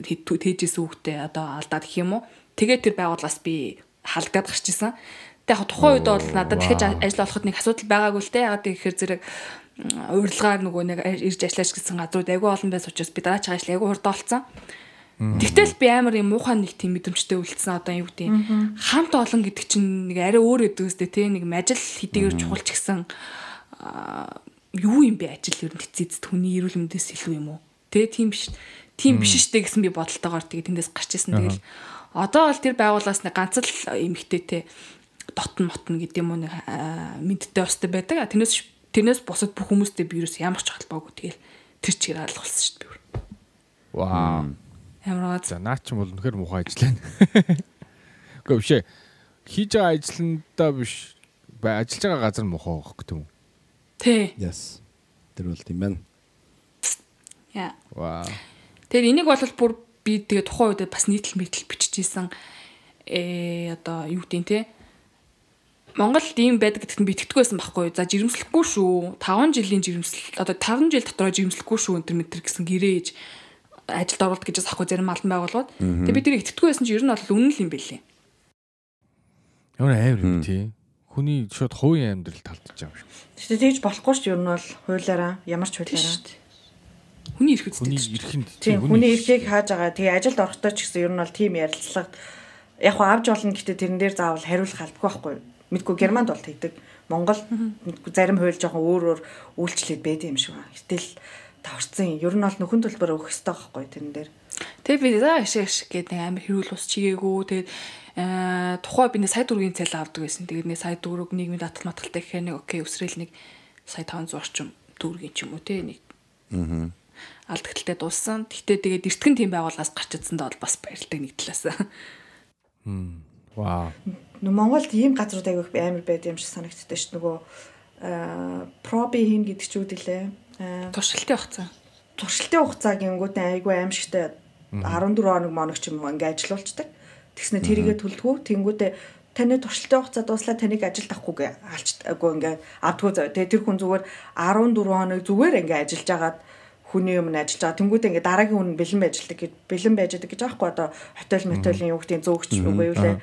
тээжээс үгтэй одоо алдаад гэх юм уу. Тэгээд тэр байгууллагаас би халдаад гарч исэн. Тэг яг тухайн үед бол надад дахиж ажил олоход нэг асуудал байгаагүй л те. Яг тэгэхээр зэрэг урилгаар нөгөө нэг ирж ажиллаж гэсэн газрууд айгүй олон байсан учраас би дараа чагаа ажил айгүй хурд олцсон. Тэгтэл би амар юм муухай нэг тийм мэдрэмжтэй үлдсэн одоо юу гэдэг хамт олон гэдэг чинь нэг арай өөр өдөг өстэй те нэг ажил хэдийгээр чухалч гэсэн юу юм бэ ажил ер нь тэцэд хүний эрүүл мэндээс илүү юм уу? Тэ тийм биш. Тийм биш штэ гэсэн би бодолтойгоор тэгээ тэндээс гарч исэн. Тэгэл одоо бол тэр байгууллаас нэг ганц л эмхтэйтэй дотн мотн гэдэг юм уу нэг мэдтэй өстэй байдаг. Тэрнээс тэрнээс бусад бүх хүмүүстэй би юус ямар ч холбоогүй тэгэл тэр чигээр алгуулсан шүү дээ. Вау. Ямар гад. За наа ч юм бол үнэхээр муухай ажил байна. Гэхдээ биш ээ. Хийж байгаа ажландаа биш ажиллаж байгаа газар муухай байх гэх юм? Тий. Yes. Тэр бол тийм байна. Яа. Вау. Тэр энийг бол бүр би тэгээ тухайн үед бас нийтлэл мэтэл биччихсэн э одоо юу гэдэг те Монголд ийм байдаг гэдэгт би итгэдэг байсан байхгүй юу. За жирэмслэхгүй шүү. 5 жилийн жирэмсэл одоо 5 жил дотор жирэмслэхгүй шүү энэ мэтэр гэсэн гэрээж ажилд оруулалт гэж бас ахгүй зарим албан байгууллагууд. Тэгээ би тэр итгэдэг байсан чинь ер нь бол үнэн л юм бэлээ. Ямар амар юм тий. Хүний шууд хувийн амьдрал талдаж байгаа юм шиг. Тэгтээ тэгж болохгүй шүү. Ер нь бол хуулиараа ямар ч хуулиараа. Хүний эрх Хүний үстэй. эрхэнд Тийм хүний эрхийг хааж байгаа. Тэгээ ажилд орохдоо ч гэсэн ер нь бол тийм ярилцлага яг хөө авч болно гэхдээ тэрэн дээр заавал хариулах албагүй байхгүй? Мэдгүй Германд бол тэгдэг. Монгол мэдгүй зарим хууль жоохон өөр өөр үйлчлээд байдаг юм шиг байна. Гэтэл даварцсан. Ер нь бол нөхөн төлбөр өгөх хэрэгтэй байхгүй тэрэн дээр. Тэгээ би за ашиг ашиг гэдэг нэг амар хэрүүл ус чигээгүй. Тэгээд аа тухай би нэг сая төгрөгийн цалин авдаг байсан. Тэгээд нэг сая төгрөг нийгмийн даатгал матгалтай гэхээр нэг окей өсрэл нэг сая 500 орчим төгрөгийн ч юм уу те нэг. Аа. Алдагталтай дууссан. Гэхдээ тэгээд эртгэн тийм байгууллагаас гарч ирсэндээ бол бас баярлдаг нэг талаас. Вау. Нөө Монголд ийм газрууд аявих амар байд юм шиг санагддаг ш. Нөгөө аа проби хийн гэдэг ч үүдэлээ. Аа Туршилтын хугацаа. туршилтын хугацаа гингүүтээ айгүй аимшигтай 14 хоног моног ч юм уу ингээ ажиллаулцдаг. Тэгснэ тэрийгэ төлдгүү. Тэнгүүтээ таны туршилтын хугацаа дуслаа таныг ажилд авахгүйгээ алчдаггүй ингээ авдггүй зав. Тэгээ тэр хүн зүгээр 14 хоног зүгээр ингээ ажиллаж агаад хүний өмнө ажиллаж байгаа. Тэнгүүд ингээ дараагийн хүн бэлэн байждаг гэж бэлэн байж байгаа гэж аахгүй одоо хотел метелийн юу гэдгийг зөөгч үгүй юу лээ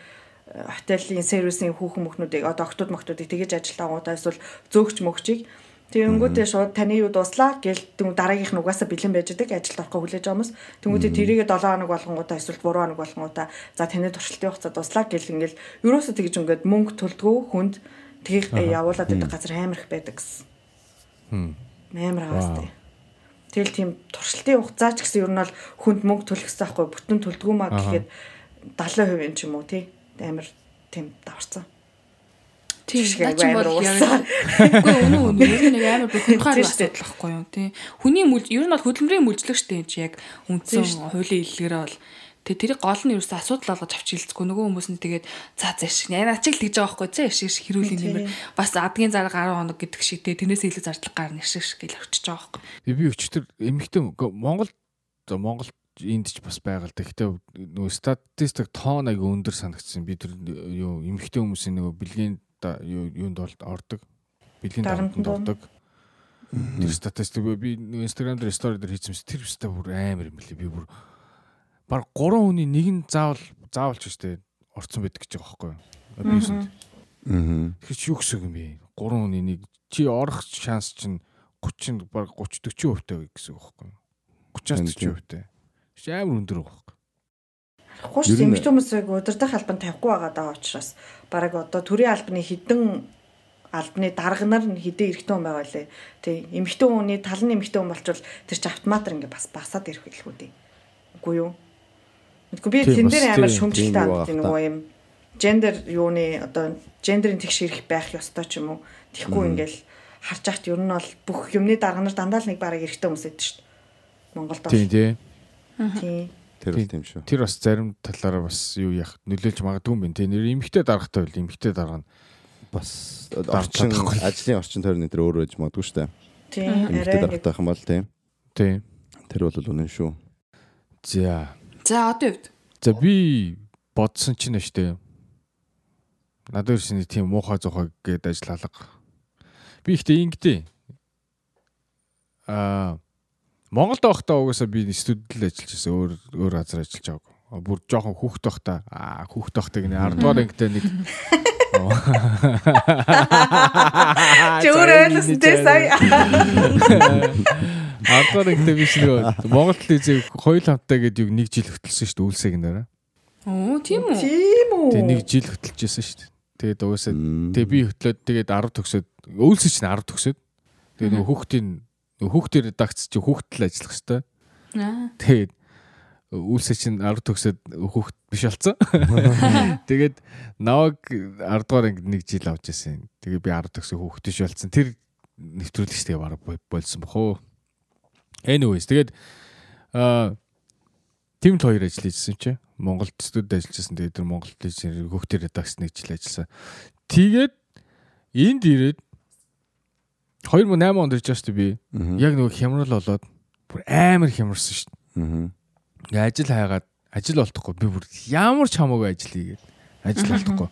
хотелийн сервисийн хүүхэн мөхнүүдийг одоо октод мохтуудыг тэгэж ажиллаагуудаа эсвэл зөөгч мөгчийг Тэгэнгүүтээ шууд таны юу дуслаа? Гэл дараагийнх нь угаасаа бэлэн байж байгаа ажилд орохоо хүлээж байгаа хүмүүс. Тэнгүүтээ тэрийгээ 7 хоног болгонгуудаа эсвэл 3 хоног болгонгуудаа. За таны туршилтын хугацаа дуслаа. Гэл ингээл ерөөсөө тэгж ингээд мөнгө төлдгөө хүнд тгийг явуулаад байдаг газар амар их байдаг гэсэн. Амар хавастай. Тэгэл тийм туршилтын хугацаа ч гэсэн ер нь бол хүнд мөнгө төлөх хэрэгтэй байхгүй бүтэн төлдгөө маа гэхэд 70% ч юм уу тий. Амар тийм даварцсан. Тийм юм бол үгүй өнөө өнөө ер нь амар бүхэнхаар асуудал байхгүй юу тий. Хүний мүл ер нь бол хөдөлмөрийн мүлжлэгчтэй юм чи яг үндсэн хуулийн илгээрээ бол. Тэгээ тэрийг гол нь ерөөсө асуудал болгож авч хилцэхгүй. Нөгөө хүмүүс нь тэгээд за заш яна ачиг тэгж байгаа байхгүй зэ ишиг хэрүүлийн нэмэр бас адгийн зарга 10 хоног гэдэг шиг тэ тэрнээс илүү зардлага гарна ишиг шиг гэл авчиж байгаа байхгүй. Би өчтөр эмэгтэй Монгол Монгол энд ч бас байгаль. Гэхдээ нөгөө статистик тоон аяг өндөр санагдсан. Би тэр юу эмэгтэй хүмүүсийн нөгөө бэлгийн юунд ордог. Бэлгийн дарамтанд ордог. Тэр статистик би Instagram дээр стори дээр хийсэн тэр өстой бүр амар юм билий. Би бүр баг 3 хүний нэг нь заавал заавалч штэ орцсон байдаг гэж байгаа байхгүй юу? Абьюсэнд. Аа. Тэгэхээр юу гэсэн юм бэ? 3 хүний нэг чи орох шанс чинь 30 баг 30 40% таа гэсэн үг байхгүй юу? 30-аас 40% таа. Чи амар өндөр байгаа байхгүй юу? Хууш эмэгтэй хүмүүсийг удирдах албан тавихгүй байгаа даа учраас баг одоо төрийн албаны хідэн албаны дарганаар нь хідэн эрэгтэй хүн байгаа лээ. Тий. Эмэгтэй хүний тал нь эмэгтэй хүн болчвол тэр чи автоматар ингээ бас басаад ирэх хэлхүү дээ. Үгүй юу? Тэгэхгүй би тэн дээр амар шүмжлэлтэй ханддаг нөгөө юм гендер юуны одоо гендерийн тэгш ирэх байх ёстой ч юм уу. Тэгэхгүй ингээл харж ахт ер нь бол бүх юмны дарганаар дандаа л нэг бараг эрэхтэй хүмүүс байдаг шүү дээ. Монголд бол. Тийм тий. Тийм. Тэр бол тийм шүү. Тэр бас зарим талаараа бас юу яах нөлөөлж магадгүй юм тий. Нэр эмхтэй даргатай байл эмхтэй дарга нь бас орчин ажлын орчин тойрны тэр өөр байж магадгүй шүү дээ. Тийм. Эмхтэй даргатай юм бол тийм. тий. Тэр бол үнэн шүү. За За одоо юу вэ? За би бодсон чинь штэ. Надад ирсэн тийм муухай зохой гээд ажил алга. Би ихтэй ингэдэй. Аа Монголд байхдаа угаасаа би студид л ажиллаж байсан. Өөр өөр газар ажиллаж байгаагүй. Бүр жоохон хүүхд байхдаа аа хүүхд байхдаа гинэ 10 дугаар ангитай нэг Чөөрөө ойлсон тий сая. Ардгаар ихтэй биш нэг Монгол телевизээ хоёул хамтаа гэдэг нэг жил хөтлсөн шүү дээ үлсэг нэрэ. Оо тийм үү. Тийм үү. Тэгээ нэг жил хөтлөжсэн шүү дээ. Тэгээд угаасаа тэгээ би хөтлөөд тэгээд 10 төгсөөд өвлсөж чинь 10 төгсөөд тэгээ нөгөө хүүхдийн хүүхдийн редакц чи хүүхдэл ажиллах хэвээр. Тэгээд үлсэ чинь 10 төгсөөд хүүхд биш болсон. Тэгээд наваг 10 дугаар ангид нэг жил авч ирсэн. Тэгээ би 10 төгсөө хүүхд биш болсон. Тэр нэвтрүүлэгч тэгээ бараг болсон бохоо. Anyways тэгээд аа Тимт хоёр ажил хийжсэн чи Монголд студид ажиллажсэн. Тэгээд тэр Монгол телевизээр хөхтөр редакц нэг жил ажилласан. Тэгээд энд ирээд 2008 онд ирж байгаа шүү би. Яг нөгөө хямрал болоод бүр амар хямарсан шүү. Аа. Ажил хайгаад ажил олдохгүй би бүр ямар ч хамаагүй ажил хийгээд ажил олдохгүй.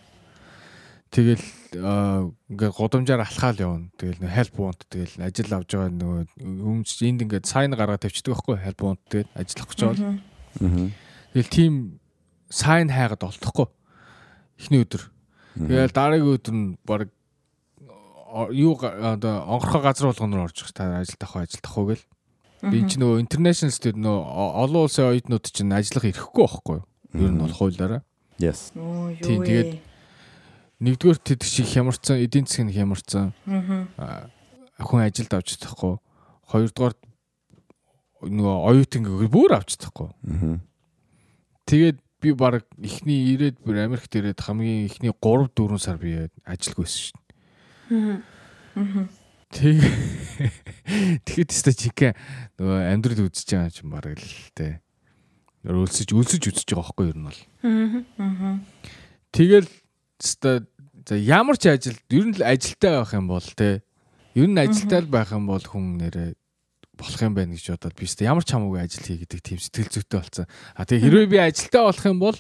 Тэгэл ингээ годамжаар алхаал явна. Тэгэл нэг help want тэгэл ажил авж байгаа нөгөө өмч энд ингээ сайн гаргаад тавьчихдаг байхгүй help want тэгэл ажиллах гэж байгаа. Тэгэл тийм сайн хайгаад олдохгүй. Эхний өдөр. Тэгэл дараагийн өдөр нь баг юу одоо онгорхоо газар болгоноор орж байгаа та ажил тахаа ажил тахаа гэл. Би ч нөгөө international student нөгөө олон улсын оюутнууд чинь ажиллах ирэхгүй байхгүй юу? Ер нь бол хуулиараа. Yes. Оо юу Тийм, тэгээд нэгдүгээр тэд шиг хямарсан, эдийн засгийн хямарсан. Аа хүн ажилд авч чадахгүй. Хоёрдугаар нөгөө оюутан гэвэл бүр авч чадахгүй. Тэгээд би баг эхний ирээд бүр Америкт ирээд хамгийн эхний 3 4 сар би ажилгүйсэн шүү дээ. Тэг. Тэгэхэд тест чикэ нөгөө амьдрал үзэж байгаа юм баг л те. Өлсөж өлсөж үзэж байгаа байхгүй юу ер нь бол. Тэгэл тест за ямар ч ажил ер нь л ажилтай байх юм бол те. Ер нь ажилтай л байх юм бол хүн нэрээ болох юм байна гэж бодоод би өстө ямар ч хамаагүй ажил хий гэдэг тийм сэтгэл зүйтэй болсон. А тэгээ хэрвээ би ажилтаа болох юм бол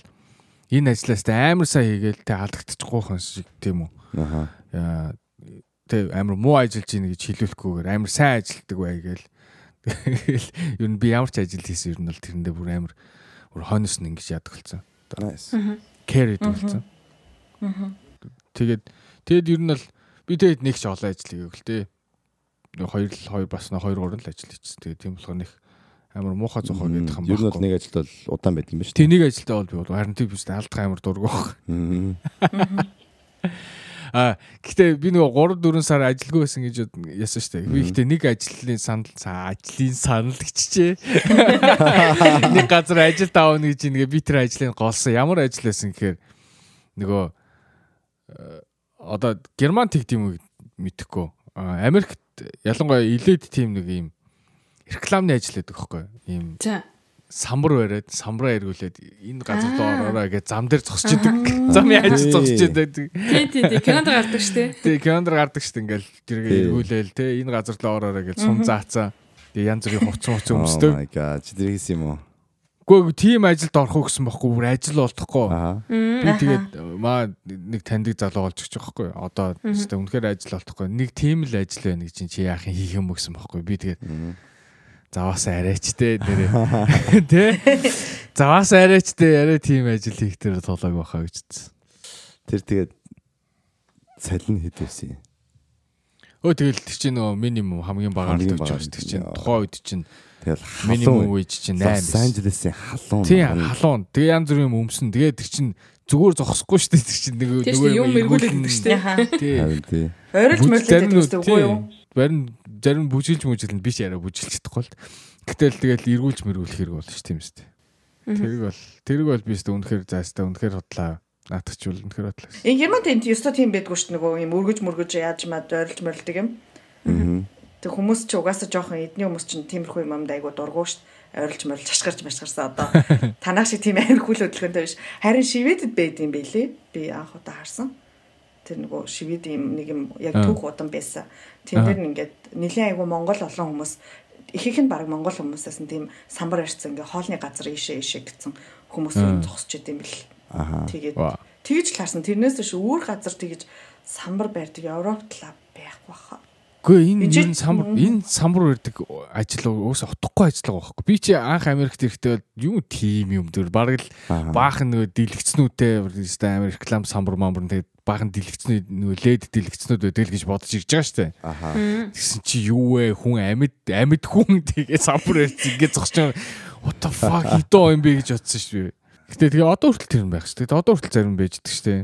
энэ ажлаас тэ амар сайн хийгээл тэ алдагдчихгүй хон шиг тийм үү. Аха. Тэ амар муу ажиллаж ийн гэж хэлүүлэхгүйгээр амар сайн ажилтдаг бай гээл. Тэгэл ер нь би ямар ч ажил хийсэн ер нь бол тэрэндээ бүр амар бүр хойноос нь ингэж яадаг болсон. Nice. Care гэдэг болсон. Тэгээд тэгэд ер нь бол би тэгэд нэг ч олон ажил хийгэв л дээ. Нэг хоёр л хоёр бас нэг хоёр гурван л ажил хийчихсэн. Тэгээд тийм болохоор нэг амар муухай зохоо гэдэг юм Ер нь бол байна. нэг ажилд бол удаан байдаг юм ба шүү. Тэг нэг ажилдаа бол би бол харин тийм биш алдах амар дург баг. А гэхдээ би нөгөө 3 4 сар ажилгүй байсан гэж яасан шүү дээ. Би гэхдээ нэг ажлын санал цаа ажлын санал гिचжээ. Нэг газар ажил таавна гэж нэгэ би тэр ажлыг голсон. Ямар ажил байсан гэхээр нөгөө э, одоо герман тэгт юм уу мэдэхгүй. А, Америкт ялангуяа илээд тийм нэг юм рекламны ажил гэдэг байхгүй юу? Ийм За. Самбар бариад самбараа эргүүлээд энэ газар руу ороорой гэж зам дээр зогсож идэг. Замын ажил зогсож идэг. Тий, тий, тий. Кинонд гардаг штэ. Тэгээ календар гардаг шүү дээ ингээл тэргээ Тий. эргүүлээл те энэ газар руу ороорой гэж сум заацаа. Тэгээ янз бүрийн хувц хувц өмсдөг. Oh my god. Чи тэр хийсэн юм уу? Гэхдээ тийм ажилд орох уу гэсэн бохгүй бүр ажил болтохгүй. Би тэгээд маа нэг таньдаг залуу болж өгч байгаа байхгүй. Одоо тест үнэхээр ажил болтохгүй. Нэг тийм л ажил байна гэж чи яах юм хийх юм гэсэн бохгүй. Би тэгээд заваасаа арайч те нэрээ. Тэ? Заваасаа арайч те арай тийм ажил хийх тэр тулааг баха гэж үзсэн. Тэр тэгээд цалин хэд байсан юм? Өө тэгэл тэр чинь нөгөө минимум хамгийн багаар тавьж байгаа шүү. Тэр чинь тухайн үед чинь Тэгэл минимум үеж чинь 8 Лос Анжелесийн халуун. Тийм халуун. Тэгээ янз бүрийн өмсөн. Тэгээ тэр чинь зүгээр зогсохгүй шүү дээ. Тэр чинь Тэр чинь юм эргүүлээд штэ. Яха. Тий. Харин тий. Ойролж Бүжил- мөрлөд зарим гэдэг нь- үстэй үгүй юу? Зарим зарим бүжилж мүжилнэ биш яриа бүжилж чадахгүй л. Гэтэл тэгэл эргүүлж мэргүүлэх хэрэг болно шүү тийм үстэй. Тэрэг бол тэрэг бол би өстө үнэхээр заастаа үнэхээр хотлаа. Наатач бол үнэхээр хотлаа. Энэ Германд энэ ёстой тийм байдгүй шүү нөгөө юм өргөж мөргөж яаж мад ойролж мөрлөдөг юм. Тэг хүмүүс ч угаасаа жоохон эдний хүмүүс чинь тиймэрхүү юм амд айгу дургуу шүү дээ. Ойролж мөрлж ашгарч машгарсан одоо танах шиг тийм амар хүл хөдөлгөөнтэй биш. Харин шивэдэд байд юм бэлээ. Би анх удаа харсан. Тэр нөгөө шивэд юм нэг юм яг түүх удан байсан. Тэн дээр нь ингээд нэлийн айгу Монгол олон хүмүүс ихэнх нь баг Монгол хүмүүсээс нь тийм самбар ярьсан ингээ хоолны газар ийшээ ийшээ гэсэн хүмүүс зогсож идэм бэл. Аха. Тэгээд тэгж л харсан. Тэрнээс биш өөр газар тэгж самбар барьдаг Европт л байхгүй баха. Гэхдээ энэ энэ самбар энэ самбар үрдэг ажил уусаа утгагүй ажил байгаа байхгүй. Би чи анх Америкт ирэхдээ юу тим юм дөр бараг л Аха. баахан нөгөө дэлгэцнүүдтэй өстой Америк реклам самбар мамбар тэгээд баахан дэлгэцнүүд нөгөө лед дэлгэцнүүд байдаг л гэж бодож ирж байгаа штэ. Аха. Тэгсэн чи юу вэ хүн амьд амьд хүн тэгээ самбар ярьж ингээд зогсож байгаа. What the fuck хитоо юм бэ гэж бодсон шүү. Гэтэ тэгээ одоо хүртэл тэр юм байх шүү. Тэгээ одоо хүртэл зарим байж ддэг штэ.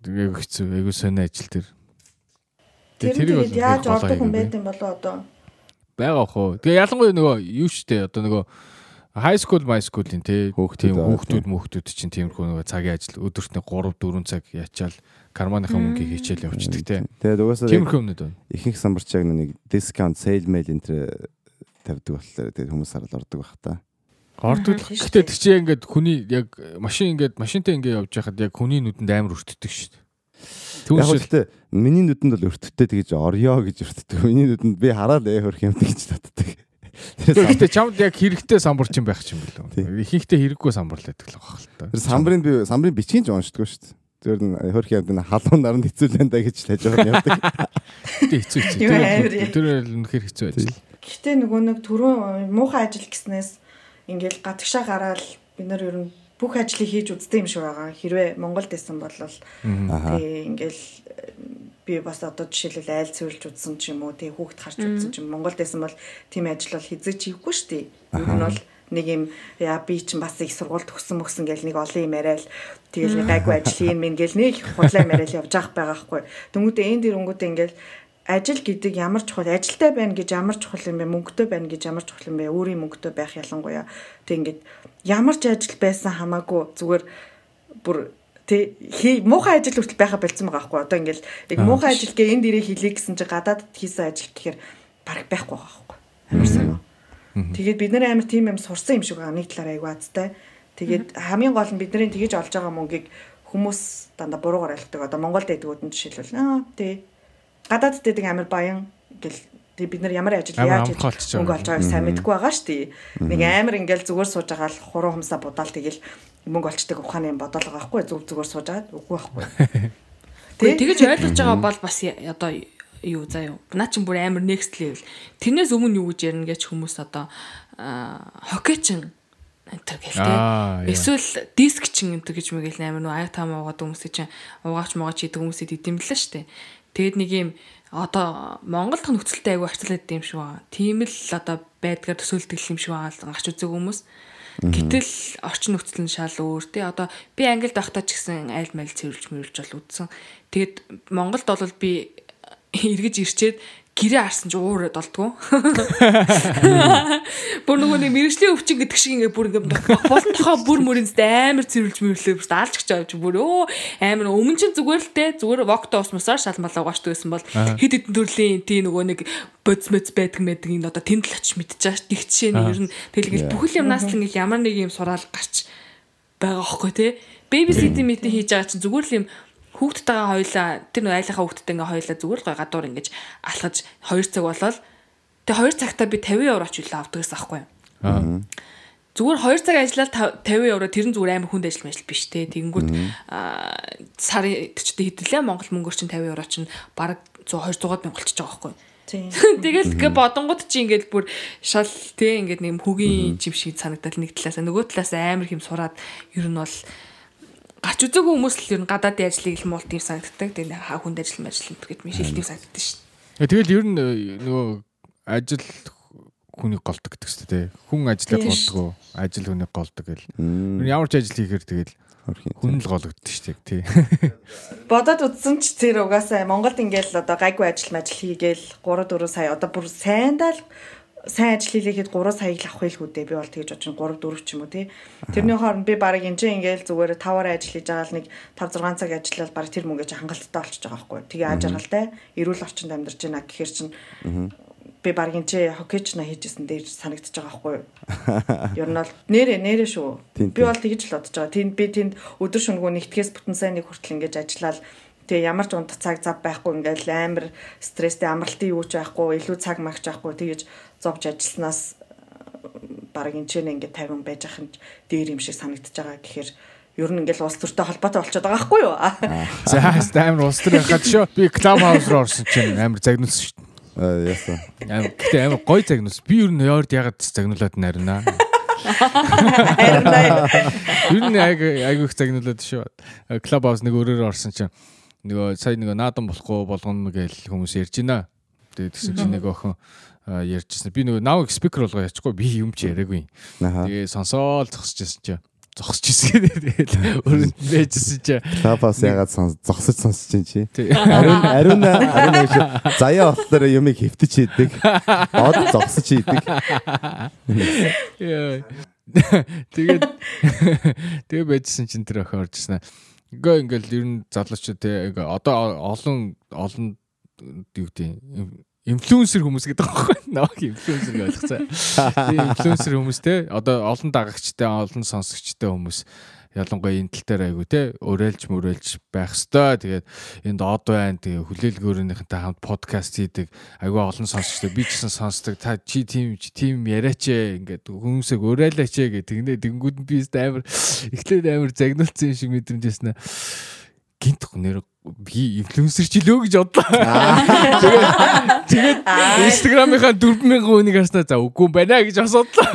Тэгээ хэцүү айгуу сони ажил тэр. Тэр тэгээд яаж ордог хүн юм болоо одоо. байгаа хөө. Тэгээ ялангуяа нөгөө юу штэ одоо нөгөө high school my school-ийн те Хүүхдүүд хүүхдүүд мөхтүүд чинь тиймэрхүү нөгөө цагийн ажил өдөрт нэг 3 4 цаг ячаал карманыхаа мөнгийг хичээл явуулдаг те. Тэгээд угаасаа Тиймэрхүү юмнууд байна. ихэнх самбарч яг нэг discount sale mail энэ тавьдаг болохоор тэгээд хүмүүс харал ордог бах та. Ордог. шүү Гэтэ тэр чинь ингээд хүний яг машин ингээд машинтай ингээд явж байхад яг хүний нүдэнд амар өртдөг шүү дээ. Яг гэхдээ миний нүдэнд бол өртөттэй тэгж орё гэж өртдөг. Миний нүдэнд би хараад ээ хөрх юм гэж татдаг. Гэхдээ чамд яг хэрэгтэй самбар чинь байх юм Тийм. бэл. Ихэнхдээ хэрэггүй самбар л байдаг л байгаа л та. Тэр самбарын би самбарын бичгийн ч уншдаг шүү дээ. Тэр нь хөрх явд энэ халуун наранд хэцүүлэн да гэж лаж байгаа юм явдаг. Гэтэ хэцүү хэцүү. Тэр тэр үнэхээр хэцүү ажил. Гэхдээ нөгөө нэг түрүүн муухай ажил гэснээс ингээл гатгшаа гараад бид нар ер нь бүх ажлыг хийж үздэг юм шиг байгаа. Хэрвээ Монголд байсан бол тэгээ ингээл э, би бас одоо жишээлбэл айл цэвэрлж үзсэн ч юм уу тэгээ хүүхд харж үзсэн ч юм Монголд байсан бол тийм ажил бол хизээч хийхгүй шүү дээ. Ер нь бол нэг юм яа би чинь бас их сургууль төгсөн мөксөн гэл нэг олон юм яриад тэгэл нэг гайгүй ажил юм ин гэл нэг худлаа яриад явж авах байгаа хгүй. Тэнгүүтээ энэ дэр өнгөтэй ингээл ажил гэдэг ямар чухал ажилтай байна гэж ямар чухал юм бэ мөнгөтэй байна гэж ямар чухал юм бэ өөрийн мөнгөтэй байх ялангуяа тэг ингээд ямар ч ажил байсан хамаагүй зүгээр бүр Тэ хий муухай ажил хүртэл байха болцсон байгаа байхгүй одоо ингээл яг муухай ажил гээ энэ дээрээ хийлээ гэсэн чи гадаад хийсэн ажил гэхээр бараг байхгүй байгаа байхгүй амар санаа. Тэгээд бид нар амар тийм юм сурсан юм шиг байгаа. Нэг талаараа айгу азтай. Тэгээд хамгийн гол нь бидний тэгэж олж байгаа мөнгийг хүмүүс дандаа буруугаар ойлгодог. Одоо Монголд байдгууд нь жишээлбэл аа тий гадаад дэдэг амар баян гэл Тэгээ бид нар ямар ажил яаж мөнгө олж байгааг сайн мэдгүй байгаа шүү дээ. Нэг амар ингээл зүгээр сууж байгаа л хуруу хумсаа будаал тэгэл мөнгө олчдаг ухааны юм бодоол байгаа байхгүй зүг зүгээр сууж байгаа үгүй байхгүй. Тэгээ тэгэж ойлгож байгаа бол бас одоо юу заа юу. Наа чин бүр амар next level. Тэрнээс өмнө юу гэж ярина гэж хүмүүс одоо аа, хоккейчин энтер гэлтэй. Эсвэл диск чин энтер гэж мэгэл амар нөө аяг таамаа уугаад хүмүүсийн чинь угаач муугач хийдэг хүмүүсэд идэвлээ штэ. Тэгэд нэг юм одоо Монгол дахь нөхцөлтэй айгу харьцуулаад идэм шиг байгаа. Тийм л одоо байдгаар төсөөлдөг юм шиг байгаа гарч үзэг хүмүүс. Гэтэл орчин нөхцөл нь шал өөр тий одоо би англид байхдаа ч гэсэн айл майл цэвэрлж мөрүүлж бол үдсэн. Тэгэд Монголд бол би эргэж ирчээд гэрээ харсан ч уураад болдгоо. Бүр нөгөө нэг мэрэгжлийн өвчин гэдэг шиг ингээ бүр ингээ болтохоо бүр мөрөнстэй амар цэвэрлж мөрөлөө бүр алж гэж авч бүр өө амар өмнө чинь зүгээр л те зүгээр вокто усмасаар шалмалаа угааштай байсан бол хэд хэдэн төрлийн тий нөгөө нэг бодис мэц байдаг мэдэг энэ одоо тэнд л очиж мэдчихэж нэг жишээ нь ер нь тэлгээл бүхэл юмнаас л ингээ ямар нэг юм сураал гарч байгаа хөөхгүй те. Бэби ситинг митинг хийж байгаа чинь зүгээр л юм хүүхдтэйгээ хоёлаа тэр нөө айлынхаа хүүхдтэй ингээ хоёлаа зүгээр л гой гадуур ингэж алхаж 2 цаг болол тэгээ 2 цагтаа би 50 евро ч үлээ авдаг гэсэн аахгүй зүгээр 2 цаг ажиллаад 50 евро тэр нь зүгээр амар хүнд ажил мэл биш те. Тэгэнгүүт сарын төчтэй хэдэлээ Монгол мөнгөөр чинь 50 евро чинь бараг 100 200 мянга болчихж байгаа байхгүй. Тэгэл гэ бодонгууд чи ингээд бүр шал тий ингээд нэг хөгийн жим шиг санагдал нэг талаас нөгөө талаас амар хэм сураад ер нь бол гарч үзээгүй хүмүүс л ер нь гадаадын ажлыг л муулт юм санагддаг. Тэгээ хаа хүнд ажил мажил гэд ми шилдэг санагддаг шин. Э, Тэгэл ер нь э, нөгөө ажил хүнийг голдог гэдэг шүү дээ. Хүн Тийм. голдог, ажил хүнийг голдог гэл. Ямар ч ажил хийхээр тэгэл хүн л гологддог шүү дээ. Тий. Бодоод үзсэн ч тэр угаасаа Монголд ингээл одоо гайгүй ажил мажил хийгээл 3 4 сая одоо бүр сайндаа л сайн ажил хийлэхэд 3 саяг л авах хэлгүй дээ. Би бол тэгж бодож 3 4 ч юм уу тий. Тэрний хооронд би баг энэ ингээл зүгээр 5-аар ажил хийж байгаа л нэг 5 6 цаг ажиллаад баг тэр мөнгөж хангалттай болчихж байгаа байхгүй. Тэгээ аж аргалтай эрүүл орчинд амьдарч байна гэхээр чин би баг энэ хоккейч на хийжсэн дээр санагдчихж байгаа байхгүй. Ер нь бол нэрэ нэрэ шүү. Би бол тэгж л бодож байгаа. Тэнд би тэнд өдөр шөнөгүй нэгтгэс бүтэн сайн нэг хүртэл ингэж ажиллаад тэгээ ямар ч унтах цаг зав байхгүй ингээл амар стресстэй амралтын юу ч байхгүй илүү цаг магч байхгүй тэгэж зовж ажилласнаас баг энэ ч ингээд 50 байж ах нь дээр юм шиг санагдчихж байгаа гэхээр ер нь ингээл улс төртэй холбоотой болчиход байгаа байхгүй юу? За амар улс төр байхад шүү. Би клуб хаус руу орсон чинь амар загнуулсан шүү. Аа яасан. Амар гэтээ амар гой загнуулсан. Би ер нь яард ягаад загнуулаад нарина. Ер нь айг айгүйх загнуулаад шүү. Клуб хаус нэг өөрөөр орсон чинь нөгөө сая нөгөө наадан болохгүй болгоно гэж хүмүүс ярьж байна. Тэгээд тэгсэн чинь нэг охин ярьжсэн. Би нөгөө навыг спикер болгоо ячихгүй би юм чи яриаггүй. Тэгээ сонсоол зогсчихсэн чинь зогсож ирсэн. Тэгээд өрөнд байжсэн чинь Клабас ягаад сонс зогсож сонсож чинь чи. Ариун ариун ариун гэж заяа болохоор юмыг хөвтөж хийдэг. Од зогсож хийдэг. Тэгээд тэгээ байжсэн чинь тэр охин оржсэн. Ингээ ингээл ер нь залуучууд те одоо олон олон юу гэдэг инфлюенсер хүмүүс гэдэг байхгүй наа инфлюенсер гэж ойлгоцоо. Тэгээ инфлюенсер хүмүүс те. Одоо олон дагагчтай олон сонсогчтой хүмүүс. Ялангуяа энэ тал дээр айгу те. Өрөөлж мөрөөлж байх хэвээр тэгээд энд од байна. Тэгээ хүлээлгөөрийнхэнтэй хамт подкаст хийдэг. Айгу олон сонсогчтой. Би ч гэсэн сонсдог. Та чи тийм тийм яриач ээ. Ингээд хүмүүсийг өрөөлөөч ээ гэх. Тэгнэ тэнгүүд нь би амар эхлээд амар загнуулсан юм шиг мэдрэмжсэн нэ гинт нэр би инфлюенсер ч лөө гэж бодлоо. Тэгээд Instagram-ийнхаа 4000 хүнийг харснаа за үгүй байна гэж асуудлаа.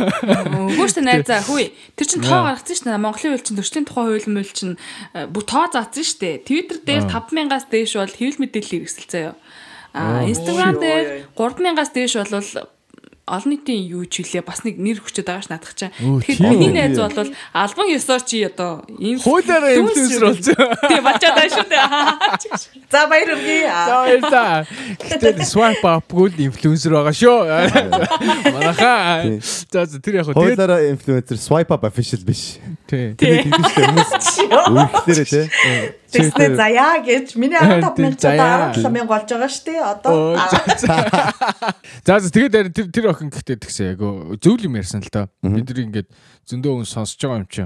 Үгүй шүү найзаа хүй. Тэр чин тоо гаргацсан шүү дээ. Монголын хууль чин төрчлийн тухай хууль мөл чин э, бүр тоо заасан шүү дээ. Twitter дээр 5000-аас дээш бол хэвлэл мэдээлэл хэрэгсэл заяа. А Instagram дээр 3000-аас дээш бол олон нийтийн юу ч хүлээ бас нэг нэр хүчтэй байгаа ш наадах чинь. Тэгэхээр миний найз бол альбан ёсоор чи одоо ийм Хуулиараа инфлюенсер болсон. Тийм бачаад байгаа шүү дээ. За баяр үргээ. За баярлаа. Гэтэ swipe up-гүйл инфлюенсер байгаа шүү. Манайхаа. За тэр яг хөө Хойлоороо инфлюенсер swipe up official биш. тий. Дээ хүмүүс үргэлжлээрээ тий. Тэгснэ заяа гэж миний 15 Заяа. мянга 17 мянга болж байгаа шүү дээ. Оо, Одоо за, тэгээд тэр охин гэхдээ тэгсэн яг зөв юм ярьсан л да. Бид нар ингээд зөндөө хүн сонсож байгаа юм чи.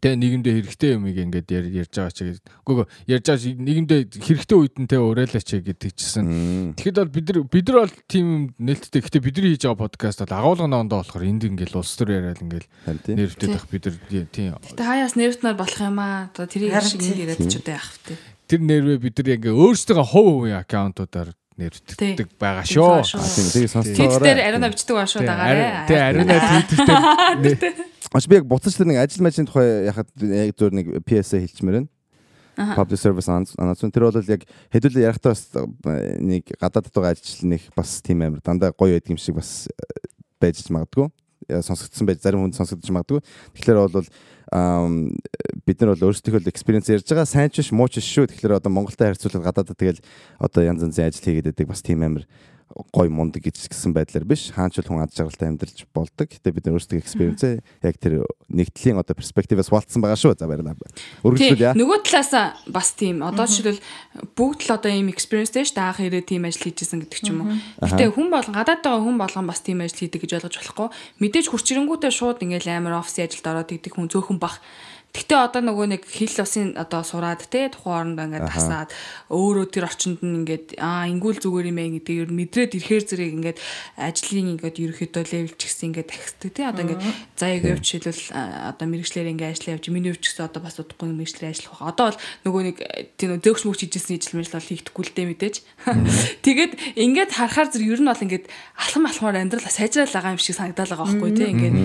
Тэ нийгэмдээ хэрэгтэй юмыг ингээд яр- ярьж байгаа чи. Гүг ярьж байгаа нийгэмдээ хэрэгтэй үед нь тэ уриалаач гэдэг чсэн. Тэгэхэд бол бид нар бид нар бол тийм юм нээлттэй. Гэхдээ бидний хийж байгаа подкаст бол агуулгын ондоо болохоор энд ингээд улс төр яриад ингээд нэрвдэд байх бид нар тийм Гэтэ хаяас нэрвтнаар болох юм аа. Одоо тэрийг шиг энд ирээд ч удаа яах вэ? тэр нэрвээ бид нар ингээ өөрсдөө хувь хувийн аккаунтуудаар нэрвддэг байгаа шүү. Тийм тэгээ Твит дээр сонсцоогоо. ариуна бичдэг ба шүү Тэ дагаарэ. ариуна твиттер Аж би яг буцаж тэр нэг ажил мажийн тухай яхад яг зөөр нэг PSA хэлчмээр байна. Public Service Announcement тэр бол яг хэдүүлээ ярахтаа бас э, нэг гадаадд байгаа ажилчил нэг бас тийм амир дандаа гоё байдаг юм шиг бас э, байж магадгүй. Э, Сонсогдсон байж зарим хүнд сонсогдож магадгүй. Тэгэхээр бол бид нар бол өөрсдийнхөө experience ярьж байгаа сайн ч биш муу ч биш шүү. Тэгэхээр одоо Монголтой харьцуулахад гадаадд тэгэл одоо янз янзын ажил хийгээд байдаг бас тийм амир гой мундаг гэж гисэн байдлаар биш хаанч л хүн ад жаргалтай амьдарч болдог. Гэтэ бид нар өөрсдөө experience яг тэр нэгдлийн одоо перспективээс хуваалцсан байгаа шүү. За баярлалаа. Үргэлжлүүлье. Нөгөө талаас бас тийм одоо жишээлбэл бүгд л одоо ийм experienceтэй ш даах ирээ тийм ажил хийжсэн гэдэг ч юм уу. Гэтэ хүн болгон гадаад байгаа хүн болгон бас тийм ажил хийдэг гэж ойлгож болохгүй. Мэдээж хурцрэнгүүтээ шууд ингээл амар офисын ажилд ороод идэг хүн зөөхөн бах. Гэтэ одоо нөгөө нэг хил усын одоо сураад те тухайн орондоо ингээд тасаад өөрөө тэр орчинд нь ингээд аа ингүүл зүгээр юм ээ гэдэг ер нь мэдрээд ирэхээр зэрэг ингээд ажлын ингээд ерөөхдөө левел ч гэсэн ингээд тахдаг те. Одоо ингээд заяаг явж шилбэл одоо мэрэгчлэр ингээд ажиллаа явж миний ч гэсэн одоо бас удахгүй мэрэгчлэр ажиллах байгаа. Одоо бол нөгөө нэг тийм зөөгч мөгч хийжсэн ижил мэрэгжил бол хийхдэггүй л дээ мэдээж. Тэгээд ингээд харахаар зэрэг ер нь бол ингээд алхам алхмаар амьдрал сайжраал байгаа юм шиг санагдал байгаа байхгүй те. Ингээд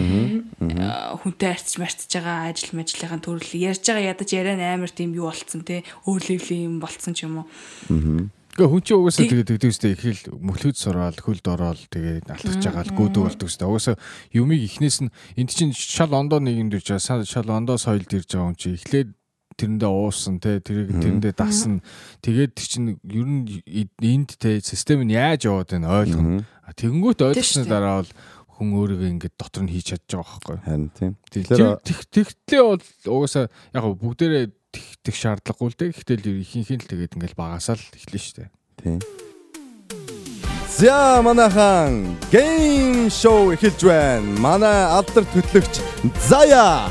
аа, хүнтэй арчж марцж байгаа ажил мэжлийнхэн төрөл. Ярьж байгаа ядаж яриан амар тийм юу болцсон те. Өөр левлийн юм болцсон ч юм уу. Гэхдээ хүн чинь угаасаа тэгээд тэгдэг үстэй их л мөхлөд сураал, хөлд ороод тэгээд алтгаж байгаа л гүдэг болдог үстэй. Угаасаа юмыг ихнээс нь энд чинь шал ондоо нэгэнд ирж байгаа, шал ондоо соёлд ирж байгаа хүн чинь эхлээд тэрэндээ уусан те тэрийг тэрэндээ дасна. Тэгээд тэр чинь ер нь энд те систем нь яаж яваад байна ойлгоно. А тэгэнгүүт ойлгосны дараа бол хүн өөрийгөө ингээд дотор нь хийж чадж байгаа байхгүй Харин тийм. Тэгэхээр тэгтлээ бол угаасаа яг гоо бүгдээрээ тэгтэх шаардлагагүй л дээ. Гэхдээ л ихэнх нь л тэгээд ингээл багасаал эхлэн штэ. Тийм. За манайхан гейм шоу эхэлж байна. Манай алдар төтлөгч Зая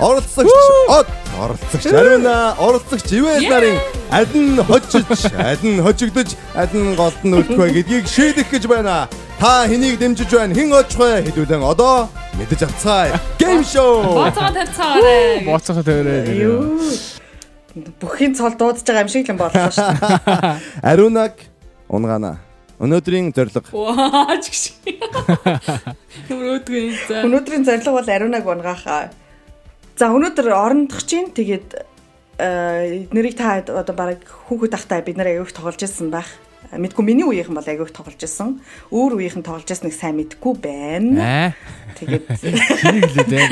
оролцогч од оролцогч Ариуна оролцогч Ивэл нарын хожиж, аль нь хожигдож, аль нь голд нь үлдэх вэ гэдгийг шийдэх гэж байна. Та хэнийг дэмжиж байна? Хэн очих вэ? Хэдүүлэн одоо мэдэж авцгаая. Гейм шоу. Бооцоо тавьцаагаарэ. Бооцохоо тавиарай. Юу. Бүхийн цол дуудаж байгаа юм шиг л боллоо шүү. Ариунаг унгана. Өнөөдрийн зорилго Ваа ч гэж. Өрөөдгөө за. Өнөөдрийн зорилго бол ариунаг унгаах. За өнөөдөр орондох чинь тэгээд э, эднэрийг та одоо бараг хүүхэд тахтай бид нэр аявуух тоглож ирсэн байх. Мэдгүй миний үеийнхэн бол аявуух тоглож ирсэн. Өөр үеийнхэн тоглож ирснийг сайн мэдгүй байна. Тэгээд лээ дээ.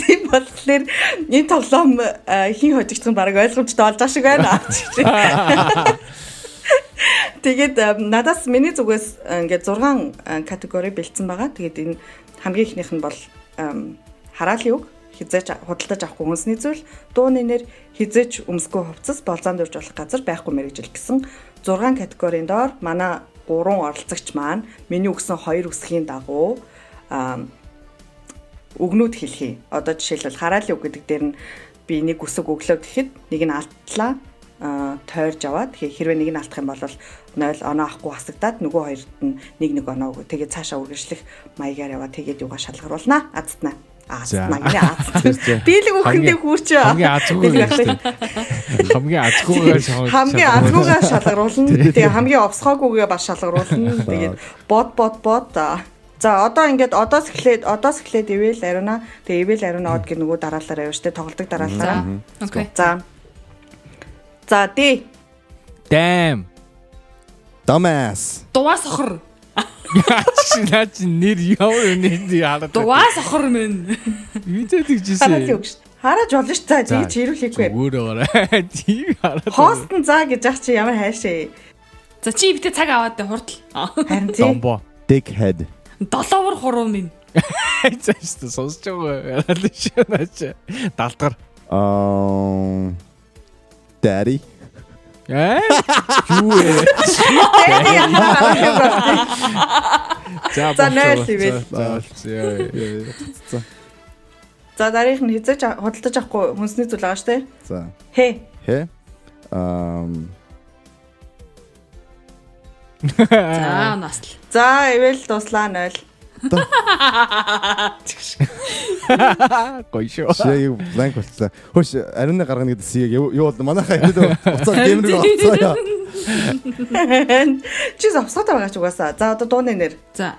тийм болохоор энэ тоглоом э, хин хожигдох нь бараг ойлгомжтой болж байгаа шиг байна. Тэгээд э, надаас миний зүгээс э, ингээд 6 категори бэлдсэн байгаа. Тэгээд энэ хамгийн ихнийх нь бол хараалын үг хизээч худалдаж авахгүй хүнсний зүйл дууны нэр хизээч өмсгөө хувцас болзаан дурж болох газар байхгүй мэрэгжил гэсэн 6 категорийн доор манай гурван оролцогч маань миний өгсөн хоёр үсгийн дагуу ам, үгнүүд хэлхий. Одоо жишээлбэл хараалын үг гэдэг дээр нь би нэг үсэг өглөө гэхэд нэг нь алтлаа тойрж аваад хэрвээ нэг нь алдах юм бол 0 оноо авахгүй хасагдаад нөгөө хоёрт нь нэг нэг оноо өгөө. Тэгээд цаашаа үргэлжлэх маягаар яваа тэгээд юугаа шалгаруулнаа. Азтнаа. Азтнаа. Гинэ азт. Биелэг үхэндээ хүрч. Хамгийн азгүй. Хамгийн азгүйгээр. Хамгийн азгүйгаа шалгаруулна. Тэгээ хамгийн овсгоогүйгээ бас шалгаруулна. Тэгээд бод бод бод. За одоо ингээд одоос эхлээд одоос эхлээд ивэл ариуна. Тэгээ ивэл ариуна од гэх нөгөө дараалалаар явж штэ тоглолдог дараалалаа. Окей. За. За дээ. Damn. Dumbass. Дуваа сохор. Чи наа чи нэр ямар нэр хараад. Дуваа сохор мэн. Видео тэгжсэн. Хараад болно ш. За зийг чирүүлэхгүй. Зүгээр ороо. Тийм хараад. Хост нь заа гэж ах чи ямар хайшээ. За чи битээ цаг аваад дээ хурдл. Харин тийм. Домбо. Dickhead. Долоовор хуруу минь. Цааш та сонсож байгаа. Хараад шүү наач. Далдгар. Um Daddy. Аа? Юу вэ? За За, нойл ивэл. За. За. За дараах нь хязгаарч худалдаж авахгүй хүнсний зүйл байгаа шүү дээ. За. Хэ. Хэ. Ам За насл. За ивэл дуслаа 0. Гоё шүү. шийг бланк болчихсон. Хөөш ариуны гаргана гэдэг сийг юу юу бол манайхаа ирээд уцаа гэмрэг авцаа яа. Чи завсаатай байгаа ч угаасаа. За одоо дууны нэр. За.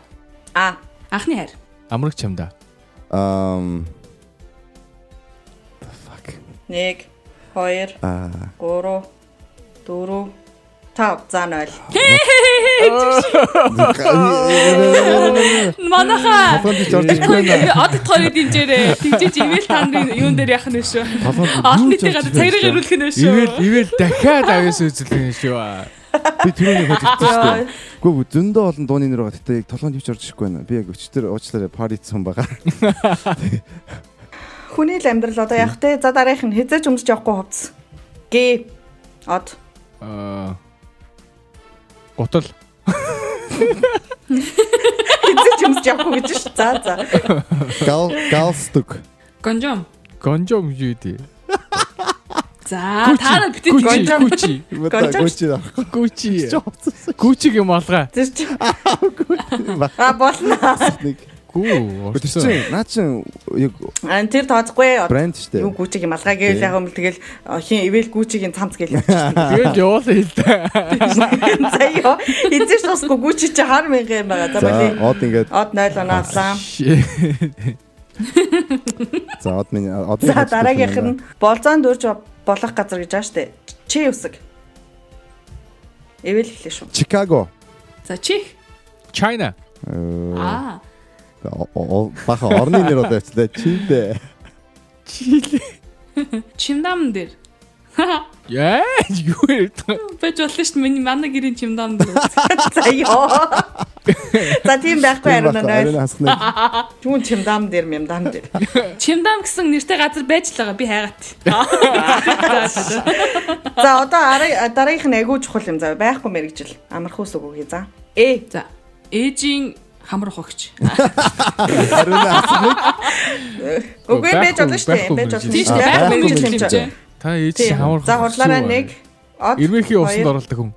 А. Анхны хайр. Амраг чамда. Ам 1 2 а 3 4 5 за 0. Манайха Толгойд ч орж ирэх байна. одод тохорыг дэмжээрээ. Тэгжиж ивэл та нарын юун дээр яах нь шүү. Олон нийтийн гадар цагирыг ирүүлэх нь шүү. Ивэл ивэл дахиад авьяас үзүүлэх юм шүү. Би түрүүний хөдөлсөн шүү дээ. Гэхдээ зөндөө олон дууны нэр байгаа. Гэтэ яг толгойд хөвч орж ирэхгүй байна. Би яг өчтөр уучлаарай паритсан байгаа. Хүний л амьдрал одоо явах те. За дараах нь хязгаарч өмсөж явахгүй хувцс. Г. Од. Аа. Гутал. Хязгаарч өмсөж явахгүй гэж ш. За за. Гал галстук. Гонжом. Гонжом юу дээ? За та нар битээ. Гонжом. Гүчи. Гонжом. Гүчи авахгүй. Гүчи. Гүчигийн малгай. Тэр чи. А болно. Нэг. Гүү. Тэр чинь наа чин яг тэр тооцохгүй. брэнд шүү дээ. Юу гүчиг юм алгаа гээл яг юм тэгэл хин ивэл гүчигийн цамц гээл явчихсан. Тэгэл явуулаа хэл та. За ёо. Эзэж тусгүй гүчи чи хар мянган юм байгаа. За За боли. од ингээд Од 0 оноолаа. за од минь од За дараагийнх нь болзоон дөрж болох газар гэж байгаа штэ. Чи үсэг. Эвэл хэлээ шүү. Чикаго. За чих. China. Э, Аа. Баха орны нэр одоо яцлаа. Чилдэ. Чимдам дээр. Яа, юу ярьдаг. Бэж болно шүү дээ. Миний манай гэрийн чимдам дээр. За ёо. За тийм байхгүй 0. хаснаа. Түүн чимдам дээр мямдам дээр. Чимдам гэсэн нэртэй газар байж л байгаа. Би хайгаад. За одоо ара- дараагийнх нь агуу чухал юм заа байхгүй мэрэгжил. Амарх ус өгөөе за. Э. За. Ээжийн хамар ухагч. Ариун хаснаа. Үгүй байж болно шүү дээ. Байж болно. Тийм шүү дээ. дээ. Байх мэрэгжил мэрэгжил. хэмжээ. Та ээж хамар. За хурлаараа нэг. Ирвэхийн усанд оролдог хүн.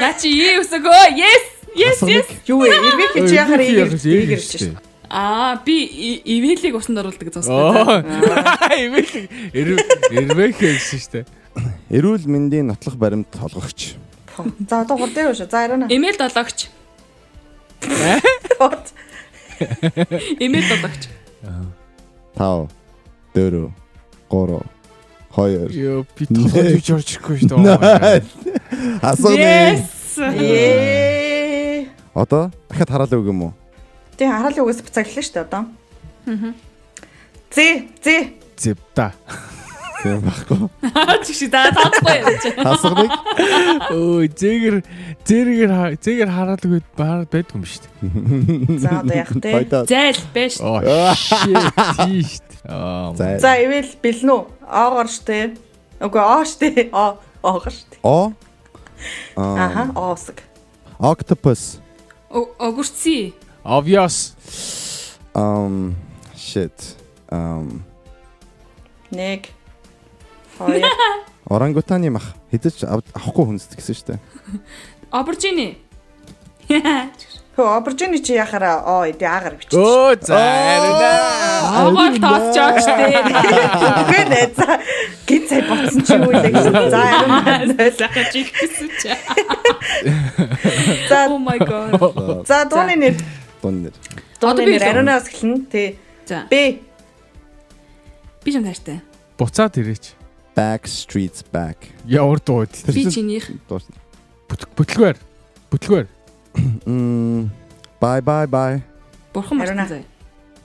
Наа чи ээ өсөгөө. Yes. Yes, yes. Юу вэ? Ирвэх чи яхаар Ирвэхийн ийгэрч шүү шүү. Аа би ивэлийг усанд оруулдаг зогсдог. Оо. Ирвэх гэсэн шүү дээ. Эрүүл мэндийн нотлох баримт толгогч. За одоо хурд дээр шүү. За ариун. Эмэйл долоогч. Од. Эмэйл долоогч. 5 4 3 2 Йоо би орж ирэхгүй шүү дээ. Асууны. Yes. Одоо дахиад хараалаа үг юм уу? Тийм хараалын үгээс буцааглаа шүү дээ одоо. Зэ зэ. Зэвта. Тийм байхгүй. Чиг чи даа таахгүй яаж. Асууны. Өө зээгэр зээгэр зээгэр хараадаг үед баар байдгүй юм шүү дээ. За одоо яах вэ? Зайл байж. Оо. Аа. За. Ивэл бэлнэ үү? Оогоор штэ. Үгүй оо штэ. Оо оогоор штэ. О. Аха оосг. Octopus. Огурци. Obvious. Um shit. Um Нэг. Хоёр. орангутаны мах хэдэж ав- авахгүй хүнсдэг гэсэн дээ. Оборжини. Хөө оборжины чи яхаараа оо иди аагаар бичиж. Өө за арина. Огоор тооцож штэ. Үгүй нэ за гин цай ботсон чи юу лээ гэж. За ариун. Захаж ихсэн чи. За Oh my god. за дууны нэр. Дун нэр. Дууны нэр ариунаас эхэлнэ. Тэ. За. Б. Би ч таартай. Буцаад ирээч. Back streets back. Ямар дууд. Би чинийх. Бүтлгээр. Бүтлгээр. Мм bye bye bye. Бурхан мартан заяа.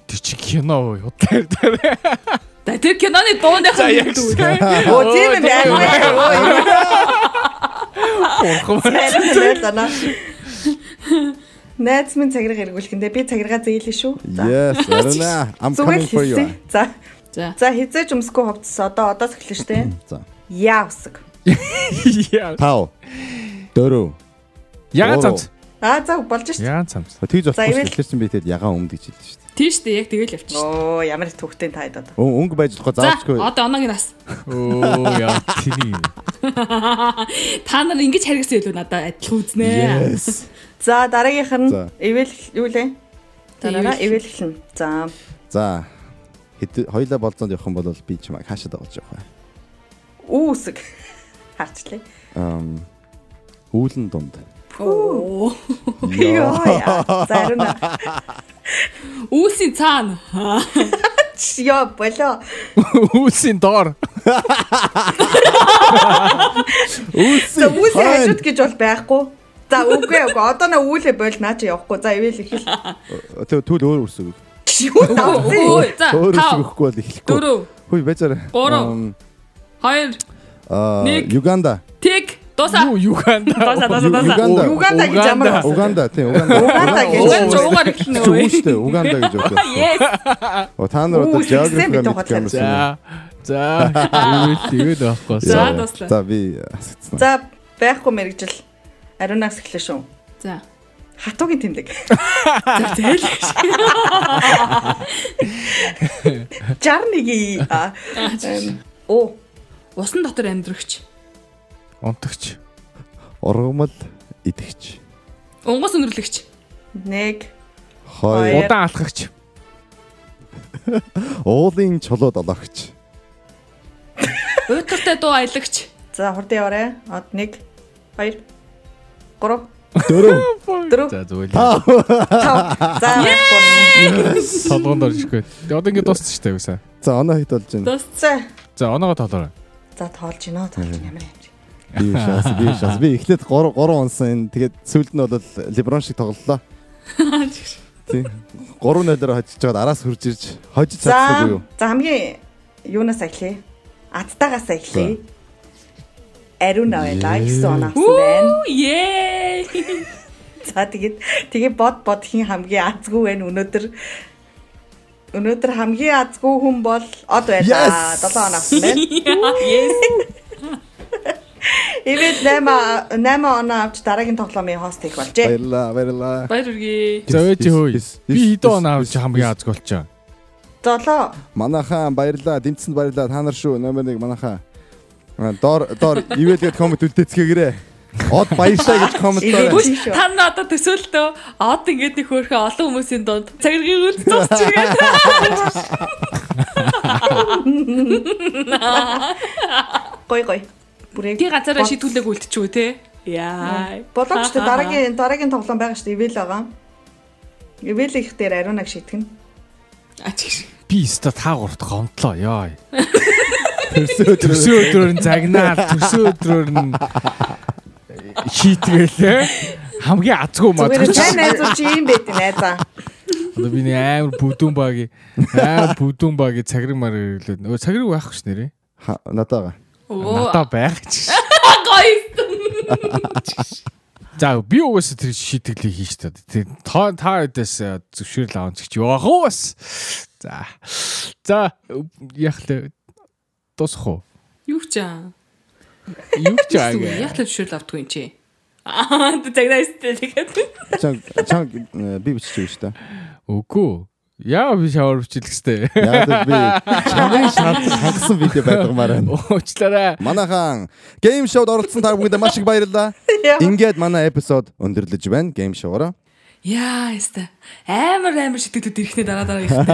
Тэр чи кино юу удаа ярьдаг. За тэр киноны дууных За, нь яг юу сайн. дүү. Оо тийм юм байна. Бурхан байна. Найз минь цагираг эргүүлэхэндээ би цагиргаа зээлээ шүү. Yes, Aruna. I'm coming for you. За. За. За хизээж өмсгөө хувцас одоо одоос эхэлнэ штэ. За. Яа усаг. Яа. 5 4 Яга цамц. Аа за болж шүү. Яан цамс. Тэгж За, болохгүй шүү. Чинь би тэгээд ягаан өмд гэж хэлсэн шүү дээ. Тийм шүү дээ. Яг тэгэл явчих. Оо ямар их төвхтэй таад одоо. Өнгө байж болохгүй За заавчгүй. одоо оногийн нас. Оо яа тиний. Та нар ингэж харгасан илүү надад адилхан үзнэ. За дараагийнх нь За. ивэл юу лээ? Дараараа ивэл. ивэл эхэлнэ. За За. Хэд хоёлаа болцоонд явах юм бол би ч маа хаашаа дагуулж явах вэ? үүсэг харчлаа. Ам үүлэн дунд. Оо. Яа. Зарим Үүсийн цаана. Яа болоо. Үүсийн доор. За үүсэг хажууд гэж бол байхгүй. За үгүй үгүй одоо на үүлээ бол наа чи явахгүй. За ивэл эхэл. Тэг түүл өөр үсэг. Юу за Өөр үсэг тав өгөхгүй бол эхлэхгүй. дөрөв Хүй бачаар. Гурав. хоёр Аа. Юганда. тэг. Юу Юганда. Дуусаа дуусаа дуусаа. Юганда. Уганда гэж ямар Уганда. Уганда тийм Уганда. Уганда гэж. Угаан жуугаар эхэлнэ Чи үү? үүштэй Уганда гэж өгсөн. Yes. О та нар одоо Үү, geography байна. За. За. Ивэл ивэл авахгүй. За, дуслаа. За би асацсан. За байхгүй мэрэгжил. Ариунаас эхлэв шүү. За. Хатуугийн тэмдэг. За зээл. 61 а эм, оо Усан дотор амьдрагч. Унтагч. Ургамал идэгч. Унгас өнөрлөгч. нэг Хоёр Удаан алхагч. уулын чулууд олоогч. Уйтгартай дуу аялагч. за хурдан яваарэ. Од нэг хоёр гурав Дөрөв. дөрөв За зүгээр. тав. За гурав. Толгоонд орчихгүй. Тэгээ одоо ингэ дууссан шүү дээ үсэ. За оноо хит болж байна. Дус. За оноогоо толоорой. за тоолж гинөө тоолж ямар юм. Би шаас би шаас би эхлээд 3 3 унсан. Тэгээд сүүлд нь бол леброн шиг тоглолоо. Тийм. 3-0-оор хожиж жаад араас хурж ирж хожиж чадсангүй юу? За за хамгийн юунаас эхлэе? Аттаагаас эхлэе. Ариун авлаа гэсэн оноо авсан байна. Үу е. За тэгээд тэгээ бод бод хин хамгийн азгүй байна өнөөдөр. Өнөөдөр хамгийн азгүй хүн бол од байлаа. Yes! 7 он авсан байна. Yes. Ивэл 8 8 оноо авч дараагийн тоглоомын хост хийх болжээ. Баярлаа, баярлаа. Баяр үргээ. За өөжи хөөе. Би хэдэн он yes, авч хамгийн азг болчоо. 7 Манайхаа баярлаа. Дэмцэнд баярлаа. Та нар шүү. Номер 1 манайхаа. Доор доор ивэлгээд коммент үлдээцгээгээрэй. Од баярлаа гэж коммент Ивэл- доо. Тийм шүү. Та нар одоо төсөөлтөө од ингээд нэг хөөрхөн олон хүмүүсийн дунд цагиргийн үл ирээ. гой гой. Бүрээ. Би ганцаараа шийдвүлэг үлдчихв те. Яа. Болооч тэ дараагийн дараагийн тоглоом байгаа шүү дээ. Ивэл байгаа. Ивэл их дээр ариунаг шийтгэн. Ачиж. Би өстө та гурт гомдлоо. Яа. Төрсөн өдрөөр нь загнаад төрсөн өдрөөр нь шийтгэлээ. Хамгийн азгүй Зүгээр мадагч. сайн найзуу чи юм байт найзаа. Одоо би нэг амар бүдүүн баги амар бүдүүн баги цаграг мар ирлээ. Өө цаграг байхгүй ш нэрээ. надаа. Оо. Надаа байх ч. Гоё. За би угаасаа тэр шийтгэлийг хийж таа. Тэр та та хэдээс зөвшөөрөл авах гэж явах уу бас. За. За яг л тусах уу? Юу ч аа. Юу ч аа. Яг л зөвшөөрөл авдгүй юм чи. Аа, тэгнэстэй тэгээд. Чанг чанг э, би бичиж өгч та. Үгүй. Яа би шавар бичих гэстэй. Яг би чамын шаардлага хангасан видео байдгамаар байна. Уучлаарай. Манайхан гейм шоуд оролцсон та бүхэнд маш их баярлалаа. Ингээд манай эпизод өндөрлөж байна гейм шоугаараа. Яа, яста. Амар амар шитгэдүүд ирэхнээ дараа дараа ихтэй.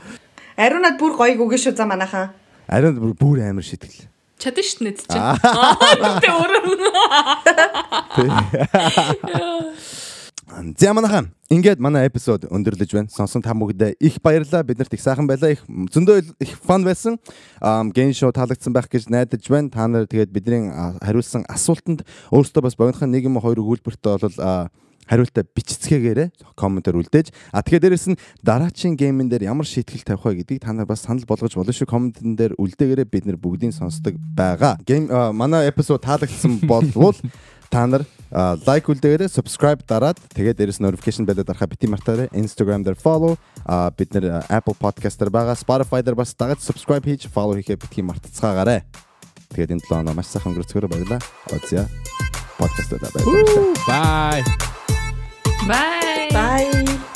Ариунад бүр гоё гүгэн шүү за манайхаа. Ариун бүр- амар шитгэл. Чадна шүү дээ чи. Аа, тэ өөрөө. За манайхан ингээд манай эпизод өндөрлөж байна. Сонсон та бүгдээ их баярлалаа. Биднэрт их сайхан байлаа. Их зөндөө их фан байсан. Ам гейм шоу таалагдсан байх гэж найдаж байна. Та нар тэгээд бидний хариулсан асуултанд өөрсдөө бас богинохон нэг юм хоёр өгүүлбэртээ бол хариултаа бичицгээгээрэй комментээр үлдээж. А тэгэхээр дээрэс нь дараачийн геймэн дээр ямар шийтгэл тавих вэ гэдгийг та нар бас санал болгож болно шүү. Комментэн дээр үлдээгээрэй бид нар бүгдийг сонсдог байгаа. Гейм манай эпизод таалагдсан болвол та нар лайк үлдээгээрэй subscribe дараад тэгээд дээрэс нь notification bell-д дарахаа бити мартаарай. Instagram дээр follow а, бид нар Apple Podcast дээр байгаа. Spotify дээр бас дагаж subscribe хийж follow хийхээ бити мартацгаагаарай. Тэгээд энэ 7 оноо маш сайхан өнгөрцгөрөө баярлаа. Оця подкаст дээр баярлалаа. Bye. Bye. Bye.